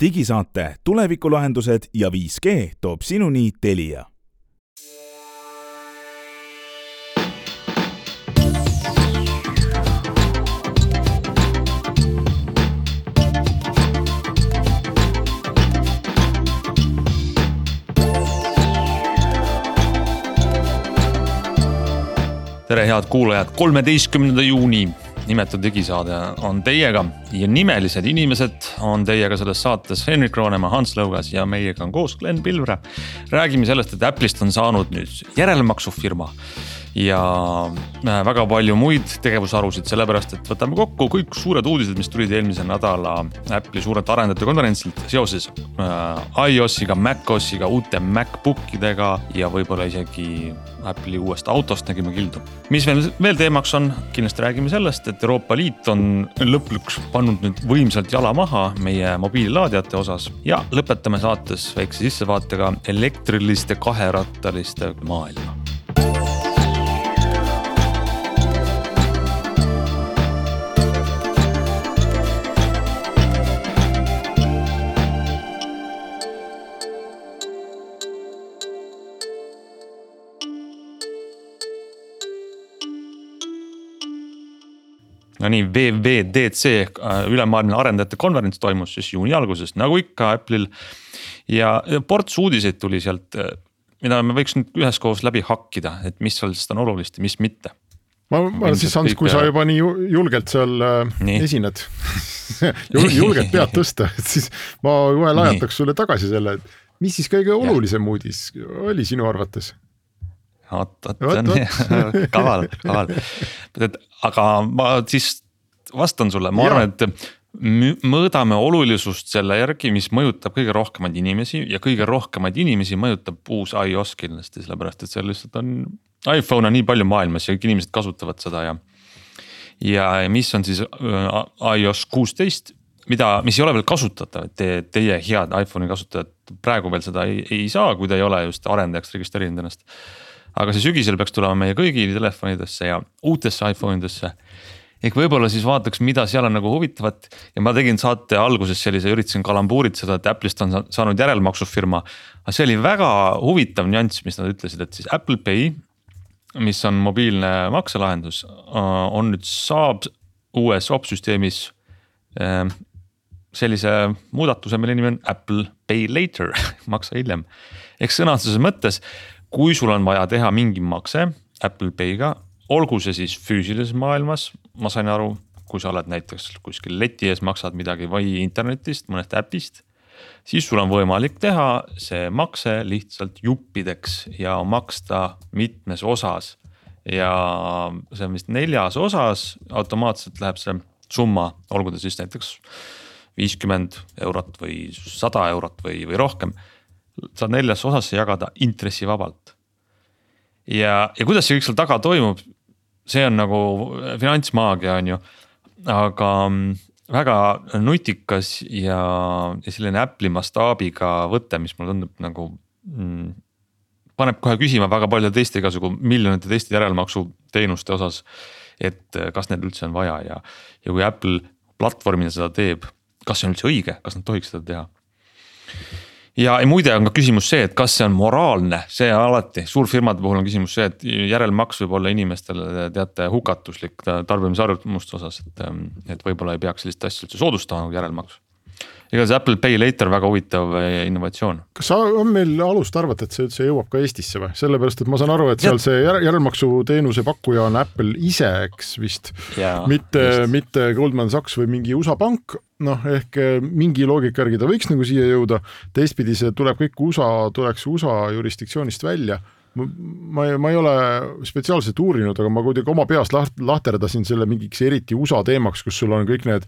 digisaate Tulevikulahendused ja 5G toob sinuni Telia. Tere, head kuulajad, kolmeteistkümnenda juuni nimetud digisaade on teiega ja nimelised inimesed on teiega selles saates Henrik Roonemaa, Hans Lõugas ja meiega on koos Glen Pilvre. räägime sellest, et Apple'ist on saanud nüüd järelmaksufirma ja äh, väga palju muid tegevusharusid, sellepärast et võtame kokku kõik suured uudised, mis tulid eelmise nädala Apple'i suurelt arendajate konverentsilt seoses äh, iOS-iga, macOS-iga, uute MacBook idega ja võib-olla isegi Apple'i uuest autost nägime kildu. mis veel, veel teemaks on, kindlasti räägime sellest, et Euroopa Liit on lõpuks pannud nüüd võimsalt jala maha meie mobiililaadijate osas ja lõpetame saates väikse sissevaatega elektriliste kaherattaliste maailma no nii, WWDC ehk äh, ülemaailmne arendajate konverents toimus siis juuni alguses, nagu ikka Apple'il. ja ports uudiseid tuli sealt, äh, mida me võiks nüüd üheskoos läbi hakkida, et mis sellest on olulist ja mis mitte. ma, ma siis Hans, kui sa juba nii julgelt seal äh, nii. esined julgelt pead tõsta, et siis ma kohe lajataks sulle tagasi selle, et mis siis kõige olulisem ja. uudis oli sinu arvates? Vot, vot see on kaval, kaval. aga ma siis vastan sulle, ma arvan, et mõõdame olulisust selle järgi, mis mõjutab kõige rohkemaid inimesi ja kõige rohkemaid inimesi mõjutab uus iOS kindlasti, sellepärast et seal lihtsalt on. iPhone on nii palju maailmas ja kõik inimesed kasutavad seda ja. ja mis on siis äh, iOS kuusteist, mida, mis ei ole veel kasutatav, et te, teie head iPhone'i kasutajad praegu veel seda ei, ei saa, kui te ei ole just arendajaks registreerinud ennast aga see sügisel peaks tulema meie kõigi telefonidesse ja uutesse iPhone idesse. ehk võib-olla siis vaataks, mida seal on nagu huvitavat ja ma tegin saate alguses sellise, üritasin kalambuuritseda, et Apple'ist on saanud järelmaksufirma. aga see oli väga huvitav nüanss, mis nad ütlesid, et siis Apple Pay, mis on mobiilne makselahendus, on nüüd saab uues opsüsteemis ehm, sellise muudatuse, mille nimi on Apple Pay Later maksa hiljem. ehk sõnastuses mõttes kui sul on vaja teha mingi makse Apple Pay'ga, olgu see siis füüsilises maailmas, ma sain aru, kui sa oled näiteks kuskil leti ees, maksad midagi või internetist, mõnest äpist. siis sul on võimalik teha see makse lihtsalt juppideks ja maksta mitmes osas. ja see on vist neljas osas, automaatselt läheb see summa, olgu ta siis näiteks viiskümmend eurot või sada eurot või, või rohkem saad neljasse osasse jagada intressivabalt. ja, ja kuidas see kõik seal taga toimub, see on nagu finantsmaagia, on ju, aga mm, väga nutikas ja, ja selline Apple'i mastaabiga võte, mis mulle tundub nagu mm, paneb kohe küsima väga paljude teiste igasugu miljonite teiste järelmaksuteenuste osas. et kas need üldse on vaja ja, ja kui Apple platvormina seda teeb, kas see on üldse õige, kas nad tohiks seda teha? Ja, muide on ka küsimus see, et kas see on moraalne, see alati suurfirmade puhul on küsimus see, et järelmaks võib olla inimestele teate hukatuslik tarbimisharjumuste osas, et, et võib-olla ei peaks sellist asja üldse soodustama nagu järelmaks igatahes Apple Pay Later väga huvitav eh, innovatsioon. kas on meil alust arvata, et see üldse jõuab ka Eestisse või, sellepärast et ma saan aru, et seal see järelmaksuteenuse pakkuja on Apple ise, eks vist. mitte, mitte Goldman Sachs või mingi USA pank, noh ehk eh, mingi loogika järgi ta võiks nagu siia jõuda. teistpidi see tuleb kõik USA, tuleks USA jurisdiktsioonist välja ma ma ei ole spetsiaalselt uurinud, aga ma kuidagi oma peas laht-, lahterdasin selle mingiks eriti USA teemaks, kus sul on kõik need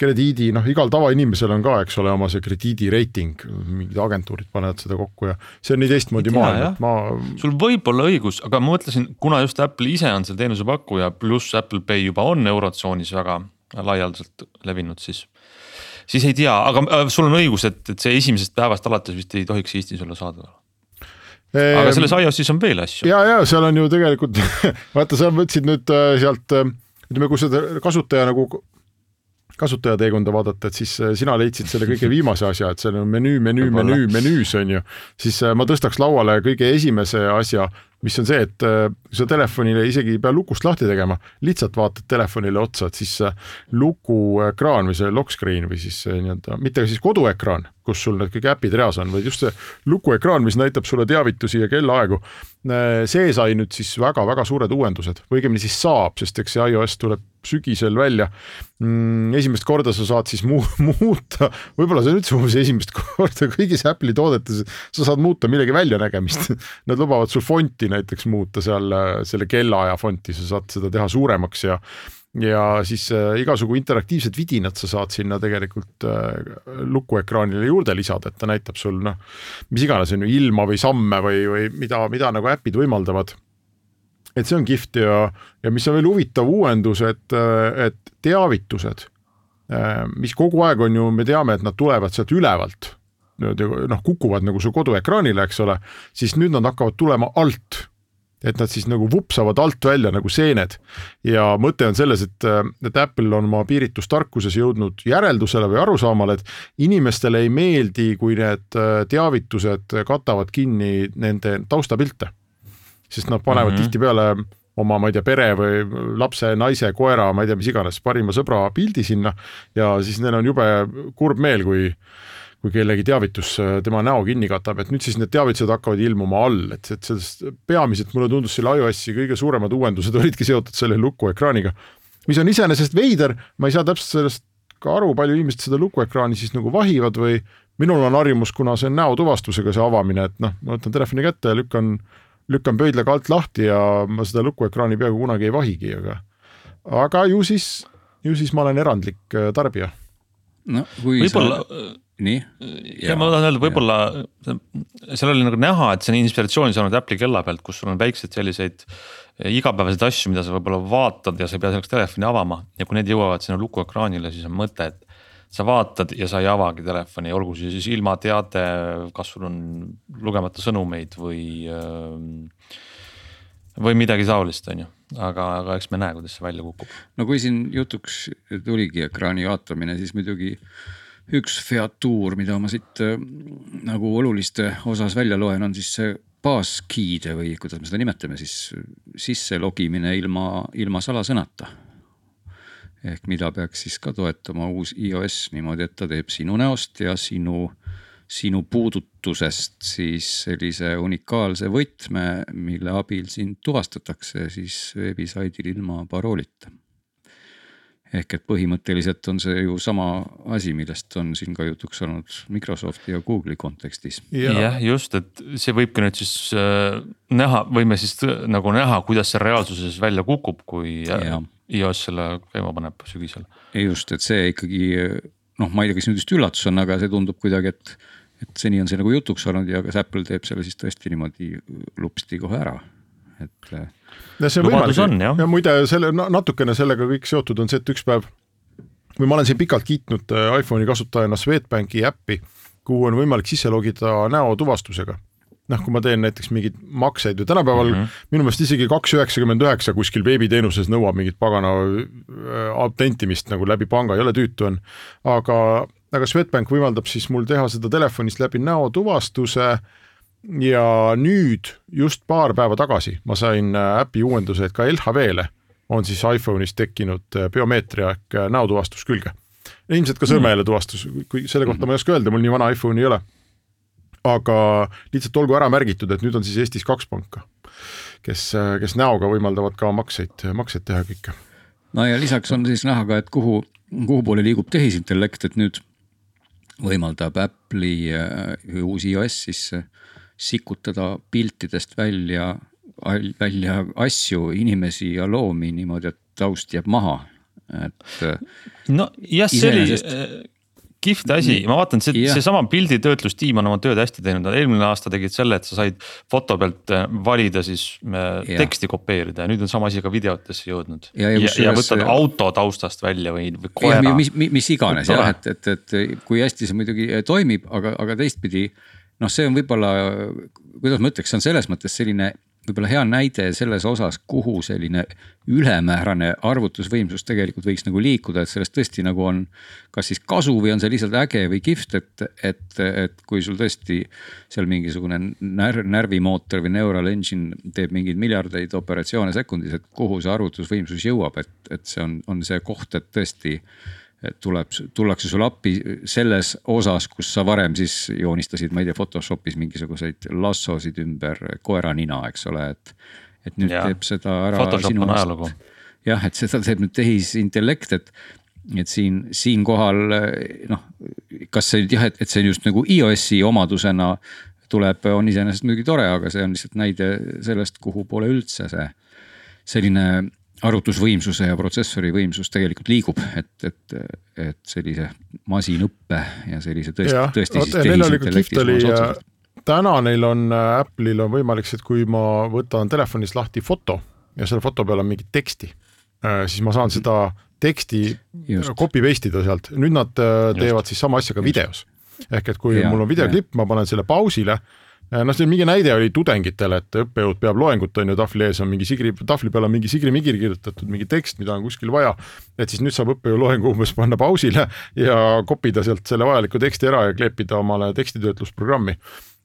krediidi, noh, igal tavainimesel on ka, eks ole, oma see krediidireiting, mingid agentuurid panevad seda kokku ja see on nii teistmoodi maailm, et ma. sul võib olla õigus, aga ma mõtlesin, kuna just Apple ise on see teenusepakkuja, pluss Apple Pay juba on eurotsoonis väga laialdaselt levinud, siis siis ei tea, aga äh, sul on õigus, et, et see esimesest päevast alates vist ei tohiks Eestis olla saadaval aga selles iOS-is on veel asju. ja, ja seal on ju tegelikult vaata, sa võtsid nüüd äh, sealt, äh, ütleme, kui seda kasutaja nagu kasutajateekonda vaadata, et siis äh, sina leidsid selle kõige viimase asja, et seal on menüü, menüü, menüü, menüüs on ju. siis äh, ma tõstaks lauale kõige esimese asja, mis on see, et äh, sa telefonile isegi ei pea lukust lahti tegema, lihtsalt vaatad telefonile otsa, et siis lukuekraan või see lock screen või siis nii-öelda, mitte siis koduekraan, kus sul need kõik äpid reas on, vaid just see lukuekraan, mis näitab sulle teavitusi ja kellaaegu. see sai nüüd siis väga-väga suured uuendused, või õigemini siis saab, sest eks see iOS tuleb sügisel välja mm,. esimest korda sa saad siis mu muuta, võib-olla see on üldse umbes esimest korda kõigis Apple'i toodetes, sa saad muuta millegi väljanägemist. Nad lubavad sul fonti näiteks muuta seal selle kellaaja fonti, sa saad seda teha suuremaks ja ja siis äh, igasugu interaktiivsed vidinad sa saad sinna tegelikult äh, lukuekraanile juurde lisada, et ta näitab sul noh, mis iganes on ju ilma või samme või, või mida, mida nagu äpid võimaldavad et see on kihvt ja, ja mis on veel huvitav uuendus, et, et teavitused, mis kogu aeg on ju, me teame, et nad tulevad sealt ülevalt, noh, kukuvad nagu su koduekraanile, eks ole, siis nüüd nad hakkavad tulema alt. Et nad siis nagu vupsavad alt välja nagu seened. Ja mõte on selles, et, et Apple on oma piiritus tarkuses jõudnud järeldusele või arusaamale, et inimestele ei meeldi, kui need teavitused katavad kinni nende taustapilte sest nad panevad mm -hmm. tihtipeale oma, ma ei tea, pere või lapse, naise, koera, ma ei tea, mis iganes, parima sõbra pildi sinna ja siis neil on jube kurb meel, kui kui kellegi teavitus äh, tema näo kinni katab, et nüüd siis need teavitused hakkavad ilmuma all, et, et sellest peamiselt mulle tundus selle iOS-i kõige suuremad uuendused olidki seotud selle lukuekraaniga, mis on iseenesest veider, ma ei saa täpselt sellest ka aru, palju inimesed seda lukuekraani siis nagu vahivad või minul on harjumus, kuna see on näotuvastusega see avamine, et noh, ma võtan telefoni kätte ja lükkan lükkan pöidlaga alt lahti ja ma seda lukuekraani peaaegu kunagi ei vahigi, aga, aga ju siis, ju siis ma olen erandlik äh, tarbija. no kui võib-olla sa nii? ja ma tahan öelda, võib-olla seal oli nagu näha, et see on inspiratsiooni saanud Apple'i kella pealt, kus sul on väikseid selliseid äh, igapäevaseid asju, mida sa võib-olla vaatad ja sa ei pea selleks telefoni avama ja kui need jõuavad sinna lukuekraanile, siis on mõte, et sa vaatad ja sa ei avagi telefoni, olgu see siis ilmateade, kas sul on lugemata sõnumeid või. Või midagi taolist, on ju, aga, aga eks me näe, kuidas see välja kukub. no kui siin jutuks tuligi ekraani vaatamine, siis muidugi üks featuur, mida ma siit nagu oluliste osas välja loen, on siis see passkey'de või kuidas me seda nimetame siis sisse logimine ilma, ilma salasõnata ehk mida peaks siis ka toetama uus iOS niimoodi, et ta teeb sinu näost ja sinu, sinu puudutusest siis sellise unikaalse võtme, mille abil sind tuvastatakse siis veebisaidil ilma paroolita. Ehk et põhimõtteliselt on see ju sama asi, millest on siin ka jutuks olnud Microsofti ja Google'i kontekstis. jah, just, et see võibki nüüd siis äh, näha, võime siis nagu näha, kuidas see reaalsuses välja kukub, kui ja iOS selle käima paneb sügisel. just, et see ikkagi noh, ma ei tea, kas nüüd just üllatus on, aga see tundub kuidagi, et, et seni on see nagu jutuks olnud ja kas Apple teeb selle siis tõesti niimoodi lupsti kohe ära, et. no see võimalus on jah. ja muide selle natukene sellega kõik seotud on see, et üks päev või ma olen siin pikalt kiitnud äh, iPhone'i kasutajana Swedbanki äppi, kuhu on võimalik sisse logida näotuvastusega noh, kui ma teen näiteks mingeid makseid või tänapäeval mm -hmm. minu meelest isegi kaks üheksakümmend üheksa kuskil veebiteenuses nõuab mingit pagana äh, autentimist nagu läbi panga, jõle tüütu on. aga, aga Swedbank võimaldab siis mul teha seda telefonist läbi näotuvastuse ja nüüd just paar päeva tagasi ma sain äh, äpi uuenduse, et ka LHV-le on siis iPhone'is tekkinud äh, biomeetria ehk näotuvastus külge. ilmselt ka sõrmejälje tuvastus, kui selle kohta ma ei oska öelda, mul nii vana iPhone'i ei ole aga lihtsalt olgu ära märgitud, et nüüd on siis Eestis kaks panka, kes, kes näoga võimaldavad ka makseid, makseid teha kõike. no ja lisaks on siis näha ka, et kuhu, kuhu poole liigub tehisintellekt, et nüüd võimaldab Apple'i äh, uus iOS siis äh, sikutada piltidest välja, välja asju, inimesi ja loomi niimoodi, et taust jääb maha, et. Äh, no jah, see oli kihvt asi, ma vaatan, see, seesama pilditöötlustiim on oma tööd hästi teinud, eelmine aasta tegid selle, et sa said foto pealt äh, valida siis äh, ja. teksti kopeerida ja nüüd on sama asi ka videotesse jõudnud. ja, ja, ja, ja võtad ja... auto taustast välja või, või koera. mis, mis, mis iganes jah, et, et, et kui hästi see muidugi äh, toimib, aga, aga teistpidi noh, see on võib-olla, kuidas ma ütleks, see on selles mõttes selline võib-olla hea näide selles osas, kuhu selline ülemäärane arvutusvõimsus tegelikult võiks nagu liikuda, et sellest tõesti nagu on. kas siis kasu või on see lihtsalt äge või kihvt, et, et, et kui sul tõesti seal mingisugune närv, närvimootor või neural engine teeb mingeid miljardeid operatsioone sekundis, et kuhu see arvutusvõimsus jõuab, et, et see on, on see koht, et tõesti tuleb, tullakse sulle appi selles osas, kus sa varem siis joonistasid, ma ei tea, Photoshopis mingisuguseid lassosid ümber koera nina, eks ole, et. et nüüd ja. teeb seda ära Photoshop sinu ajalugu. jah, et seda teeb nüüd tehisintellekt, et, et siin, siinkohal noh, kas see jah, et, et see just nagu iOS-i omadusena tuleb, on iseenesest muidugi tore, aga see on lihtsalt näide sellest, kuhu poole üldse see selline arvutusvõimsuse ja protsessori võimsus tegelikult liigub, et, et, et sellise masinõppe ja sellise tõesti, tõesti siis tehisintellekti suunas otseselt täna neil on, äh, Apple'il on võimalik see, et kui ma võtan telefonist lahti foto ja selle foto peal on mingit teksti, äh, siis ma saan seda teksti Just. copy paste ida sealt, nüüd nad äh, teevad Just. siis sama asja ka videos. ehk et kui ja, mul on videoklipp, ma panen selle pausile noh, see mingi näide oli tudengitele, et õppejõud peab loengut, on ju, tahvli ees on mingi sigri, tahvli peal on mingi sigrimigir kirjutatud, mingi tekst, mida on kuskil vaja. et siis nüüd saab õppejõu loengu umbes panna pausile ja kopida sealt selle vajaliku teksti ära ja kleepida omale tekstitöötlusprogrammi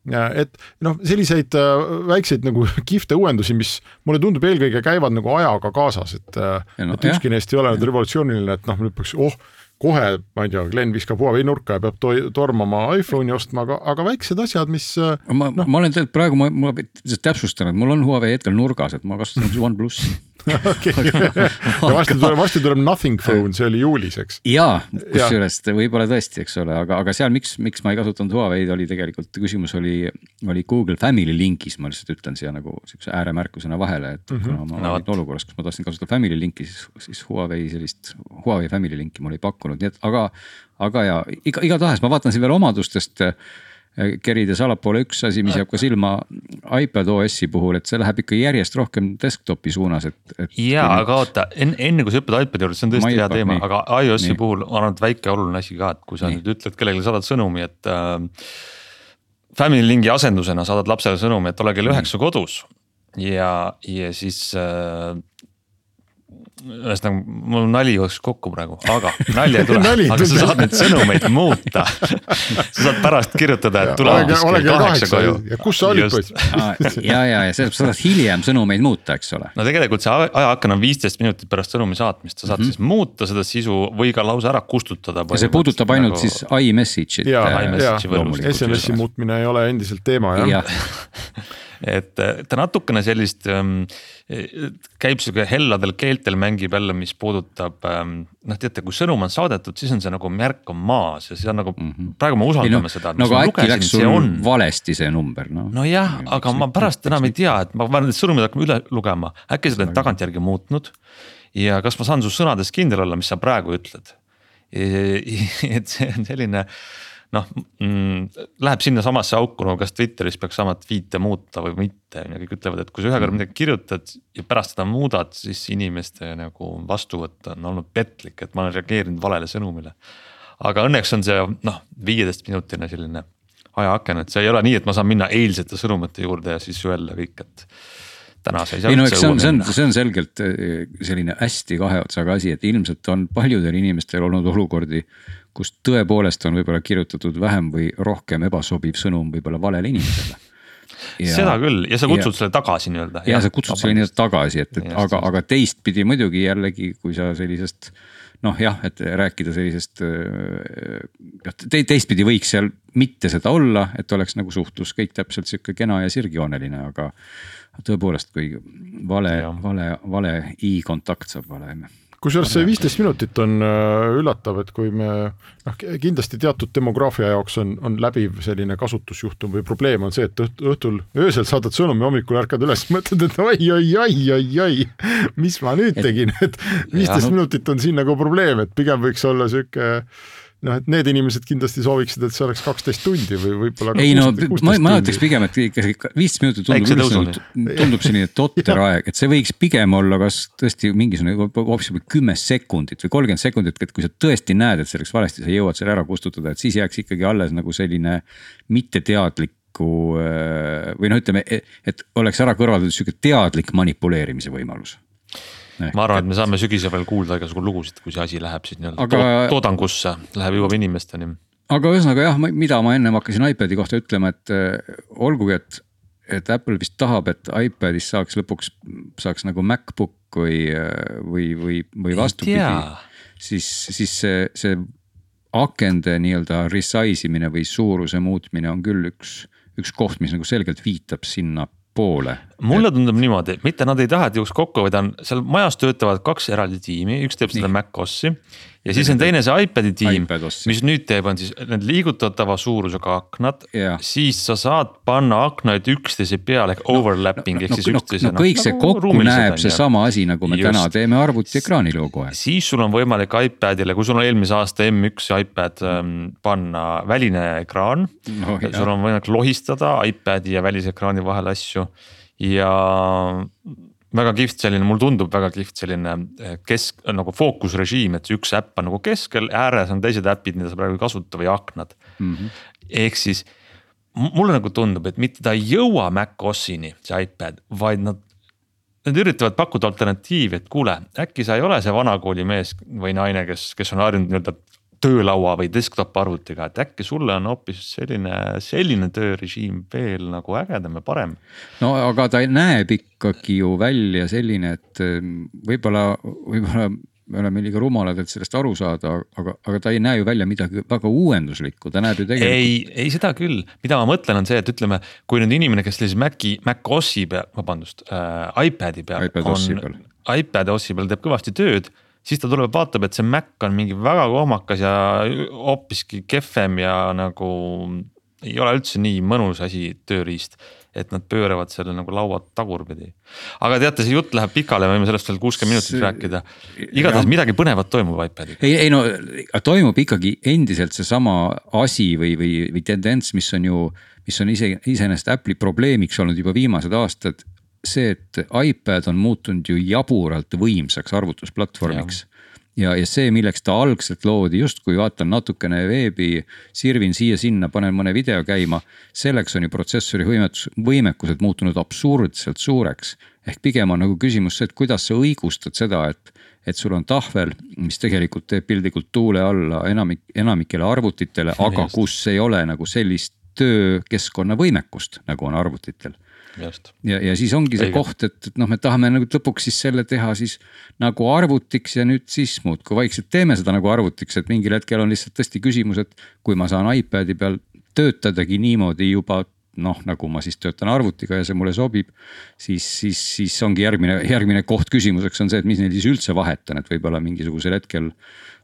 et noh, selliseid äh, väikseid nagu kihvte uuendusi, mis mulle tundub eelkõige käivad nagu ajaga kaasas, et, no, et ükski neist ei ole nüüd revolutsiooniline, et noh, nüüd peaks, oh kohe, ma ei tea, Glen viskab Huawei nurka ja peab to tormama iPhone'i ostma, aga, aga väiksed asjad, mis. ma no., ma olen tegelikult praegu, ma, ma täpsustan, et mul on Huawei hetkel nurgas, et ma kasutan OnePlussi okei, varsti tuleb, varsti tuleb Nothing Phone, see oli juulis, eks. jaa, kusjuures võib-olla tõesti, eks ole, aga, aga seal, miks, miks ma ei kasutanud Huawei'd, oli tegelikult küsimus oli, oli Google Family link'is, ma lihtsalt ütlen siia nagu sihukese ääremärkusena vahele, et mm -hmm. kuna ma no, olin olukorras, kus ma tahtsin kasutada Family link'i, siis, siis Huawei sellist, Huawei Family link'i mulle ei pakkunud, nii et aga, aga ja iga, igatahes ma vaatan siin veel omadustest kerides allapoole üks asi, mis jääb ka silma iPad OS-i puhul, et see läheb ikka järjest rohkem desktopi suunas, et, et. ja, aga oota enne, enne kui sa hüppad iPad'i juurde, see on tõesti hea teema, aga iOS-i puhul ma arvan, et väike oluline asi ka, et kui sa nii. nüüd ütled kellelegi, saadad sõnumi, et äh,. Family Linki asendusena saadad lapsele sõnumi, et ole kell üheksa kodus ja, ja siis äh, ühesõnaga mul nali jooksis kokku praegu, aga nalja ei tule aga sa saad neid sõnumeid muuta sa saad pärast kirjutada, et tule kell kaheksa koju. ja kus sa olid poiss? ja, ja, ja sa saad hiljem sõnumeid muuta, eks ole. no tegelikult see ajaaken on viisteist minutit pärast sõnumi saatmist, sa saad mm -hmm. siis muuta seda sisu või ka lausa ära kustutada. ja see puudutab ainult nagu... siis iMessage'it. ja, ja, SMS-i muutmine ei ole endiselt teema jah ja. et ta natukene sellist ähm, käib sihuke helladel keeltel mängib jälle, mis puudutab ähm, noh, teate, kui sõnum on saadetud, siis on see nagu märk on maas ja siis on nagu mm -hmm. praegu me usaldame no, seda. nagu äkki läks sul on... valesti see number noh. nojah, aga ma pärast enam ei tea, et ma pean need sõnumid hakkama üle lugema, äkki sa oled tagantjärgi muutnud. ja kas ma saan su sõnades kindel olla, mis sa praegu ütled. et see on selline noh mm,, läheb sinnasamasse auku nagu kas Twitteris peaks sama tweet'e muuta või mitte, on ju, kõik ütlevad, et kui sa ühe korra mm. midagi kirjutad ja pärast seda muudad, siis inimeste nagu vastuvõtt on olnud petlik, et ma olen reageerinud valele sõnumile. aga õnneks on see noh, viieteistminutine selline ajaaken, et see ei ole nii, et ma saan minna eilsete sõnumite juurde ja siis öelda kõik, et täna sa ei saa. ei no eks see on, see on, see on selgelt eh, selline hästi kahe otsaga asi, et ilmselt on paljudel inimestel olnud olukordi kus tõepoolest on võib-olla kirjutatud vähem või rohkem ebasobiv sõnum võib-olla valele inimesele. Ja, seda küll ja sa kutsud ja, selle tagasi nii-öelda. ja sa kutsud selle nii-öelda tagasi, et, et ja, aga, aga teistpidi muidugi jällegi, kui sa sellisest noh, jah, et rääkida sellisest jah te,, teistpidi võiks seal mitte seda olla, et oleks nagu suhtlus kõik täpselt sihuke kena ja sirgjooneline, aga tõepoolest, kui vale, vale, vale i kontakt saab vale kusjuures see viisteist minutit on äh, üllatav, et kui me noh, kindlasti teatud demograafia jaoks on, on läbiv selline kasutusjuhtum või probleem on see, et õhtul, öösel saadad sõnumi, hommikul ärkad üles, mõtled, et oi, oi, oi, oi, oi, mis ma nüüd tegin, et viisteist minutit on siin nagu probleem, et pigem võiks olla sihuke noh, et need inimesed kindlasti sooviksid, et see oleks kaksteist tundi või võib-olla. ei no ma, ma ütleks pigem, et ikkagi viisteist minutit tundub üldse, tundub selline totter aeg, et see võiks pigem olla kas tõesti mingisugune hoopis kümme sekundit või kolmkümmend sekundit, et kui sa tõesti näed, et see läks valesti, sa jõuad selle ära kustutada, et siis jääks ikkagi alles nagu selline mitteteadlik teadlikku või noh, ütleme, et oleks ära kõrvaldatud sihuke teadlik manipuleerimise võimalus ma arvan, et me saame sügisel veel kuulda igasugu lugusid, kui see asi läheb siis nii-öelda aga... toodangusse, läheb, jõuab inimesteni. aga ühesõnaga jah, mida ma ennem hakkasin iPad'i kohta ütlema, et äh, olgugi, et, et Apple vist tahab, et iPad'ist saaks lõpuks, saaks nagu MacBook või, või, või, või vastupidi. siis, siis see, see akende nii-öelda resize imine või suuruse muutmine on küll üks, üks koht, mis nagu selgelt viitab sinna mulle tundub niimoodi, mitte nad ei taha, et jõuaks kokku, vaid on seal majas töötavad kaks eraldi tiimi, üks teeb seda Mac OS-i ja siis on teine see iPad'i tiim iPad, mis nüüd teeb, on siis need liigutatava suurusega aknad yeah., siis sa saad panna aknaid üksteise peale ehk no, overlapping no, ehk no, siis no, üksteise. no kõik see kokku näeb seesama asi, nagu me Just. täna teeme arvutiekraanile kogu aeg. siis sul on võimalik iPad'ile, kui sul on eelmise aasta M1 iPad ähm, panna väline ekraan no,. sul on võimalik lohistada iPad'i ja välisekraani vahel asju ja väga kihvt selline, mulle tundub väga kihvt selline eh, kesk nagu fookusrežiim, et see üks äpp on nagu keskel, ääres on teised äpid, mida sa praegu ei kasuta või aknad mm -hmm.. ehk siis mulle nagu tundub, et mitte ta ei jõua Mac OS-ini, see iPad, vaid nad. Nad üritavad pakkuda alternatiivi, et kuule, äkki sa ei ole see vanakooli mees või naine, kes, kes on harjunud nii-öelda töölaua või desktop arvutiga, et äkki sulle on hoopis selline, selline töörežiim veel nagu ägedam ja parem. no aga ta näeb ikkagi ju välja selline, et ehm, võib-olla, võib-olla me oleme liiga rumalad, et sellest aru saada, aga, aga ta ei näe ju välja midagi väga uuenduslikku, ta näeb ju tegelikult. ei, ei seda küll, mida ma mõtlen, on see, et ütleme, kui nüüd inimene, kes sellise Maci, Mac OS-i peal, vabandust äh,, iPad'i peal iPad on, iPad OS-i peal teeb kõvasti tööd siis ta tuleb, vaatab, et see Mac on mingi väga kohmakas ja hoopiski kehvem ja nagu ei ole üldse nii mõnus asi, tööriist. et nad pööravad selle nagu laua tagurpidi. aga teate, see jutt läheb pikale, võime sellest veel kuuskümmend minutit see... rääkida. igatahes midagi põnevat toimub iPadiga. ei, ei no toimub ikkagi endiselt seesama asi või, või, või tendents, mis on ju mis on ise, iseenesest Apple'i probleemiks olnud juba viimased aastad, see, et iPad on muutunud ju jaburalt võimsaks arvutusplatvormiks. ja, ja see, milleks ta algselt loodi, justkui vaatan natukene veebi, sirvin siia-sinna, panen mõne video käima. selleks on ju protsessori võimetus, võimekused muutunud absurdselt suureks. ehk pigem on nagu küsimus see, et kuidas sa õigustad seda, et, et sul on tahvel, mis tegelikult teeb piltlikult tuule alla enamik, enamikele arvutitele, aga kus ei ole nagu sellist töökeskkonna võimekust, nagu on arvutitel ja, ja siis ongi see Õige. koht, et, et noh, me tahame nagu lõpuks siis selle teha siis nagu arvutiks ja nüüd siis muudkui vaikselt teeme seda nagu arvutiks, et mingil hetkel on lihtsalt tõesti küsimus, et kui ma saan iPad'i peal töötadagi niimoodi juba noh, nagu ma siis töötan arvutiga ja see mulle sobib. siis, siis, siis ongi järgmine, järgmine koht küsimuseks on see, et mis neil siis üldse vahet on, et võib-olla mingisugusel hetkel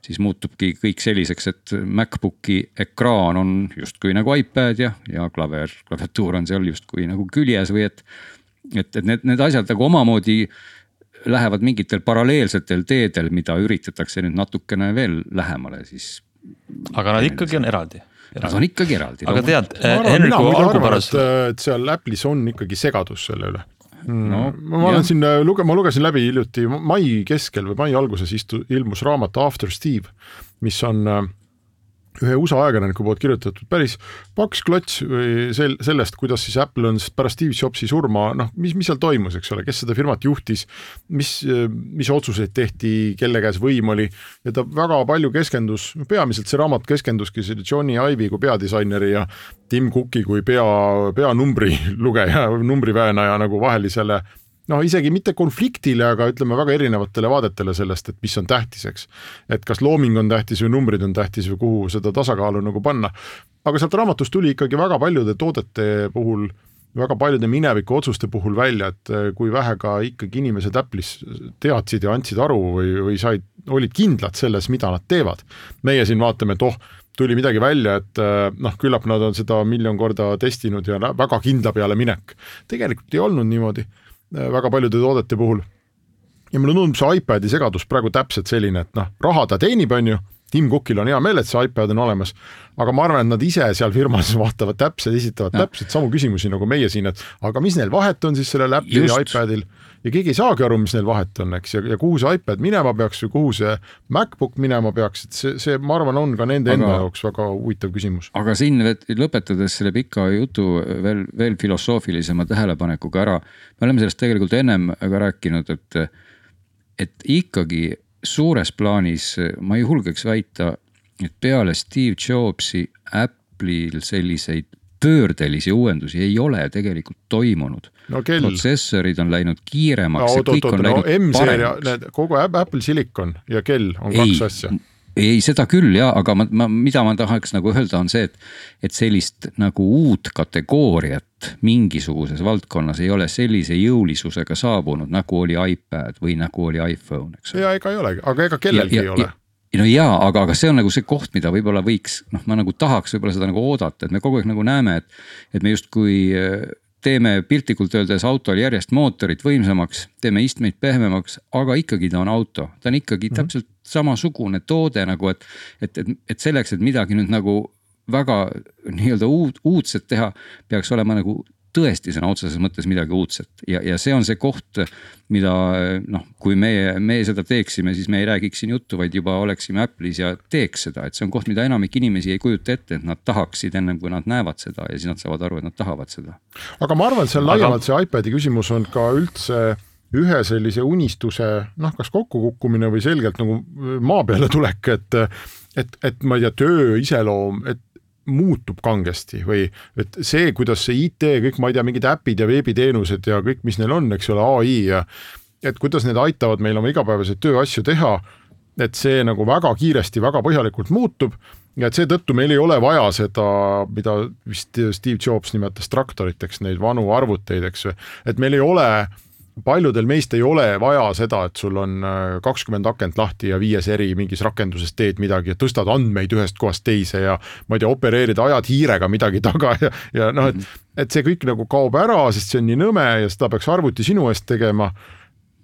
siis muutubki kõik selliseks, et MacBooki ekraan on justkui nagu iPad ja, ja klaver, klaviatuur on seal justkui nagu küljes või et. et, et need, need asjad nagu omamoodi lähevad mingitel paralleelsetel teedel, mida üritatakse nüüd natukene veel lähemale siis. aga nad ikkagi on eraldi Nad on ikkagi eraldi. aga tead, Henriku algupärast. et seal Apple'is on ikkagi segadus selle üle. No ma olen siin äh, luge-, ma lugesin läbi hiljuti mai keskel või mai alguses istu-, ilmus raamat After Steve, mis on äh, ühe USA ajakirjaniku poolt kirjutatud päris paks klots või sel-, sellest, kuidas siis Apple on pärast Steve Jobsi surma, noh, mis, mis seal toimus, eks ole, kes seda firmat juhtis, mis, mis otsuseid tehti, kelle käes võim oli ja ta väga palju keskendus, peamiselt see raamat keskenduski selle Johnny Ive'i kui peadisaineri ja Tim Cooki kui pea, peanumbri lugeja, numbriväänaja nagu vahelisele noh, isegi mitte konfliktile, aga ütleme väga erinevatele vaadetele sellest, et mis on tähtis, eks. et kas looming on tähtis või numbrid on tähtis või kuhu seda tasakaalu nagu panna. aga sealt raamatust tuli ikkagi väga paljude toodete puhul väga paljude mineviku otsuste puhul välja, et eh, kui vähe ka ikkagi inimesed Apple'is teadsid ja andsid aru või, või said, olid kindlad selles, mida nad teevad. meie siin vaatame, et oh, tuli midagi välja, et eh, noh, küllap nad on seda miljon korda testinud ja väga kindla peale minek. tegelikult ei olnud niimoodi väga paljude toodete puhul. ja mulle tundub see iPadi segadus praegu täpselt selline, et noh, raha ta teenib, on ju, Tim Cookil on hea meel, et see iPad on olemas, aga ma arvan, et nad ise seal firmas vaatavad täpselt, esitavad ja. täpselt samu küsimusi nagu meie siin, et aga mis neil vahet on siis sellel Apple'il ja iPadil ja keegi ei saagi aru, mis neil vahet on, eks, ja, ja kuhu see iPad minema peaks või kuhu see MacBook minema peaks, et see, see, ma arvan, on ka nende aga, enda jaoks väga huvitav küsimus. aga siin lõpetades selle pika jutu veel, veel filosoofilisema tähelepanekuga ära, me oleme sellest tegelikult ennem ka rääkinud, et, et ikkagi suures plaanis ma ei julgeks väita, et peale Steve Jobsi Apple'il selliseid pöördelisi uuendusi ei ole tegelikult toimunud no kell. protsessorid on läinud kiiremaks no, ja oot, on läinud no, M-seeria, need kogu Apple Silicon ja kell on ei, kaks asja. ei, seda küll ja, aga ma, ma, mida ma tahaks nagu öelda, on see, et, et sellist nagu uut kategooriat mingisuguses valdkonnas ei ole sellise jõulisusega saabunud, nagu oli iPad või nagu oli iPhone, eks. ja ega ei olegi, aga ega kellelgi ja, ja, ei ole no jaa, aga, aga see on nagu see koht, mida võib-olla võiks, noh, ma nagu tahaks võib-olla seda nagu oodata, et me kogu aeg nagu näeme, et, et me justkui teeme piltlikult öeldes autol järjest mootorit võimsamaks, teeme istmeid pehmemaks, aga ikkagi ta on auto, ta on ikkagi mm -hmm. täpselt samasugune toode nagu, et, et, et, et selleks, et midagi nüüd nagu väga nii-öelda uut, uudset teha, peaks olema nagu tõesti sõna otseses mõttes midagi uudset ja, ja see on see koht, mida noh, kui meie, meie seda teeksime, siis me ei räägiks siin juttu, vaid juba oleksime Apple'is ja teeks seda, et see on koht, mida enamik inimesi ei kujuta ette, et nad tahaksid ennem kui nad näevad seda ja siis nad saavad aru, et nad tahavad seda. aga ma arvan, et seal laiemalt aga... see iPad'i küsimus on ka üldse ühe sellise unistuse noh, kas kokkukukkumine või selgelt nagu maa peale tulek, et et, et ma ei tea, töö iseloom, et muutub kangesti või et see, kuidas see IT, kõik, ma ei tea, mingid äpid ja veebiteenused ja kõik, mis neil on, eks ole, ai ja et kuidas need aitavad meil oma igapäevaseid tööasju teha, et see nagu väga kiiresti, väga põhjalikult muutub ja et seetõttu meil ei ole vaja seda, mida vist Steve Jobs nimetas traktoriteks, neid vanu arvuteid, eks ju, et meil ei ole äh, paljudel meist ei ole vaja seda, et sul on äh, kakskümmend akent lahti ja viies eri mingis rakenduses teed midagi ja tõstad andmeid ühest kohast teise ja ma ei tea, opereerid, ajad hiirega midagi taga ja, ja noh, et, et see kõik nagu kaob ära, sest see on nii nõme ja seda peaks arvuti sinu eest tegema.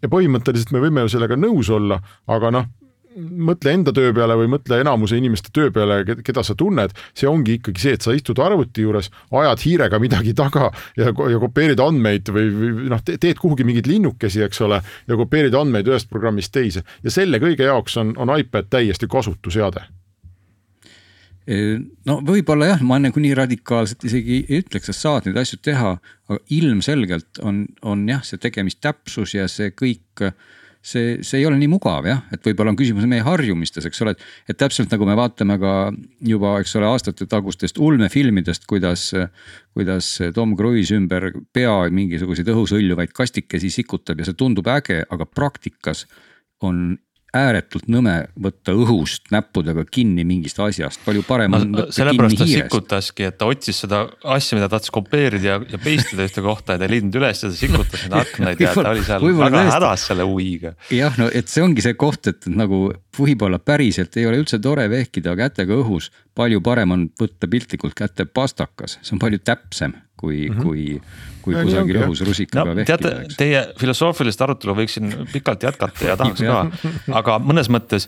ja põhimõtteliselt me võime ju sellega nõus olla, aga noh, mõtle enda töö peale või mõtle enamuse inimeste töö peale, keda sa tunned, see ongi ikkagi see, et sa istud arvuti juures, ajad hiirega midagi taga ja, ja kopeerid andmeid või, või noh, teed kuhugi mingeid linnukesi, eks ole, ja kopeerid andmeid ühest programmist teise. Ja selle kõige jaoks on, on iPad täiesti kasutu seade no võib-olla jah, ma nagu nii radikaalselt isegi ei ütleks, et saad neid asju teha, aga ilmselgelt on, on jah, see tegemistäpsus ja see kõik see, see ei ole nii mugav jah, et võib-olla on küsimus meie harjumistes, eks ole, et. et täpselt nagu me vaatame ka juba, eks ole, aastate tagustest ulmefilmidest, kuidas. kuidas Tom Cruise ümber pea mingisuguseid õhus hõljuvaid kastikesi sikutab ja see tundub äge, aga praktikas on ääretult nõme võtta õhust näppudega kinni mingist asjast, palju parem on no,. sellepärast ta sikutaski, et ta otsis seda asja, mida tahtis kopeerida ja, ja paste ida ühte kohta ja ta ei leidnud üles ja ta sikutas neid aknaid ja ta oli seal väga hädas selle UI-ga. jah, no et see ongi see koht, et nagu võib-olla päriselt ei ole üldse tore vehkida kätega õhus. palju parem on võtta piltlikult kätte pastakas, see on palju täpsem kui mm, -hmm. kui kui ja, kusagil õhus rusikaga no, vehkida. teate, teie filosoofilist arutelu võiksin pikalt jätkata ja tahaks ka, aga mõnes mõttes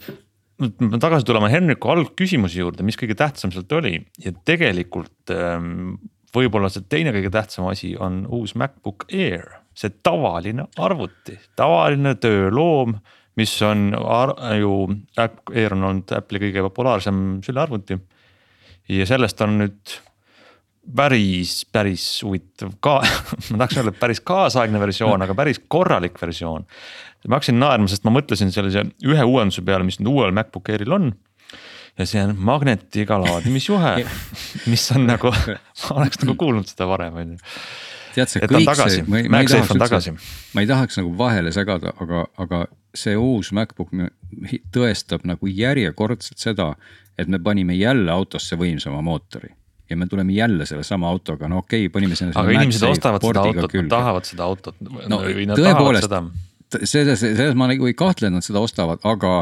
tagasi tulema Henriku algküsimuse juurde, mis kõige tähtsam sealt oli ja tegelikult ähm, võib-olla see teine kõige tähtsam asi on uus MacBook Air, see tavaline arvuti, tavaline tööloom, mis on ju, Air on olnud Apple'i kõige populaarsem sülearvuti. ja sellest on nüüd päris, päris huvitav ka ma tahaks öelda, et päris kaasaegne versioon, aga päris korralik versioon. ma hakkasin naerma, sest ma mõtlesin sellise ühe uuenduse peale, mis nüüd uuel MacBook Airil on. ja see on magnetiga laadimisjuhe, mis on nagu, ma oleks nagu kuulnud seda varem, on ju. Tead see kõik see, ma ei, ma ei tahaks üldse, ma ei tahaks nagu vahele segada, aga, aga see uus MacBook tõestab nagu järjekordselt seda, et me panime jälle autosse võimsama mootori ja me tuleme jälle sellesama autoga, no okei okay,, panime selle. aga inimesed ostavad seda autot, nad tahavad seda autot. no tõepoolest, selles, selles ma nagu ei kahtle, et nad seda ostavad, aga,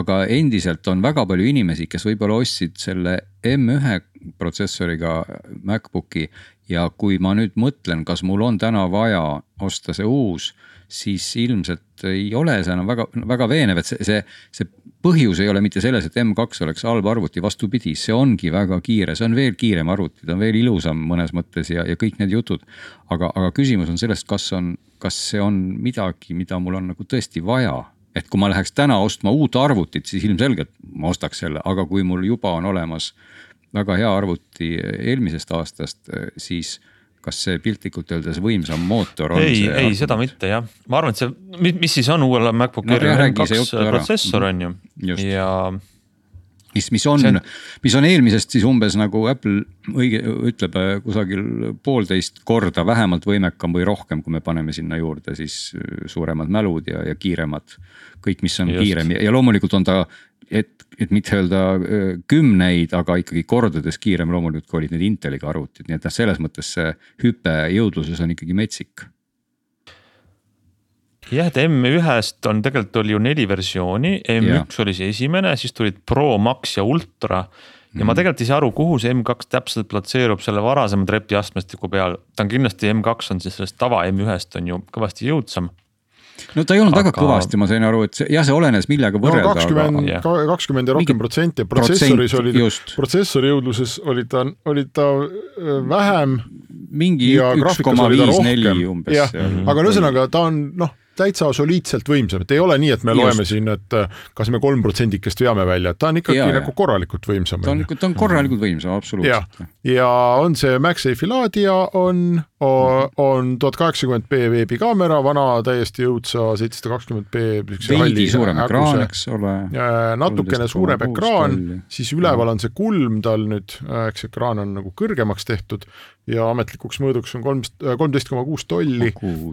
aga endiselt on väga palju inimesi, kes võib-olla ostsid selle M1 protsessoriga MacBooki ja kui ma nüüd mõtlen, kas mul on täna vaja osta see uus, siis ilmselt ei ole see enam väga, väga veenev, et see, see, see põhjus ei ole mitte selles, et M2 oleks halb arvuti, vastupidi, see ongi väga kiire, see on veel kiirem arvuti, ta on veel ilusam mõnes mõttes ja, ja kõik need jutud. aga, aga küsimus on selles, kas on, kas see on midagi, mida mul on nagu tõesti vaja et kui ma läheks täna ostma uut arvutit, siis ilmselgelt ma ostaks selle, aga kui mul juba on olemas väga hea arvuti eelmisest aastast, siis kas see piltlikult öeldes võimsam mootor on? ei, ei seda mitte jah, ma arvan, et see, mis siis on uuel MacBook Airil no, M2 protsessor on ju Just. ja mis, mis on see..., mis on eelmisest siis umbes nagu Apple õige, ütleb äh, kusagil poolteist korda vähemalt võimekam või rohkem, kui me paneme sinna juurde siis äh, suuremad mälud ja, ja kiiremad. kõik, mis on Just. kiirem ja, ja loomulikult on ta, et, et mitte öelda kümneid, aga ikkagi kordades kiirem loomulikult, kui olid need Inteliga arvutid, nii et noh, selles mõttes see hüpe jõudluses on ikkagi metsik jah, et M1-st on tegelikult oli ju neli versiooni, M1 ja. oli see esimene, siis tulid Pro, Max ja Ultra. ja mm. ma mhm. tegelikult ei saa aru, kuhu see M2 täpselt platseerub selle varasema trepiastmestiku peal, ta on kindlasti M2 on siis sellest tava M1-st on ju kõvasti jõudsam no ta ei olnud aga... väga kõvasti, ma sain aru, et see, jah, see olenes millega võrrelda no,. kakskümmend, kakskümmend ja rohkem protsenti, protsessoris oli, protsessori jõudluses oli ta, oli ta äh, vähem. mingi üks koma viis, neli umbes. jah, aga no ühesõnaga ta on noh täitsa soliidselt võimsam, et ei ole nii, et me Just. loeme siin, et äh, kas me kolm protsendikest veame välja, et ta on ikkagi ja, nagu korralikult võimsam. ta on, ta on korralikult võimsam, absoluutselt. ja on see MagSafe'i laadija on, on tuhat kaheksakümmend B veebikaamera, vana täiesti jõudsa seitsesada kakskümmend B. veidi suurem ekraan, eks ole. natukene suurem ekraan, siis üleval on see kulm tal nüüd, eks ekraan on nagu kõrgemaks tehtud ja ametlikuks mõõduks on kolm, kolmteist koma kuus tolli,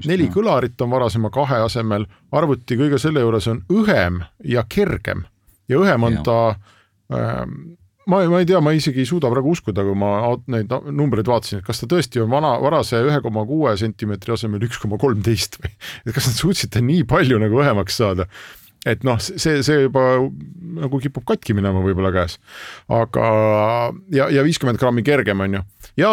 neli kõlarit on varasema kahe asemel, arvuti kõige selle juures on õhem ja kergem. Ja õhem on ja. ta ähm, ma, ma ei tea, ma isegi ei suuda praegu uskuda, kui ma neid numbreid vaatasin, et kas ta tõesti on vana, varase ühe koma kuue sentimeetri asemel üks koma kolmteist või, et kas nad suutsid ta nii palju nagu õhemaks saada et noh, see, see juba nagu kipub katki minema võib-olla käes. aga ja, ja viiskümmend grammi kergem on ju ja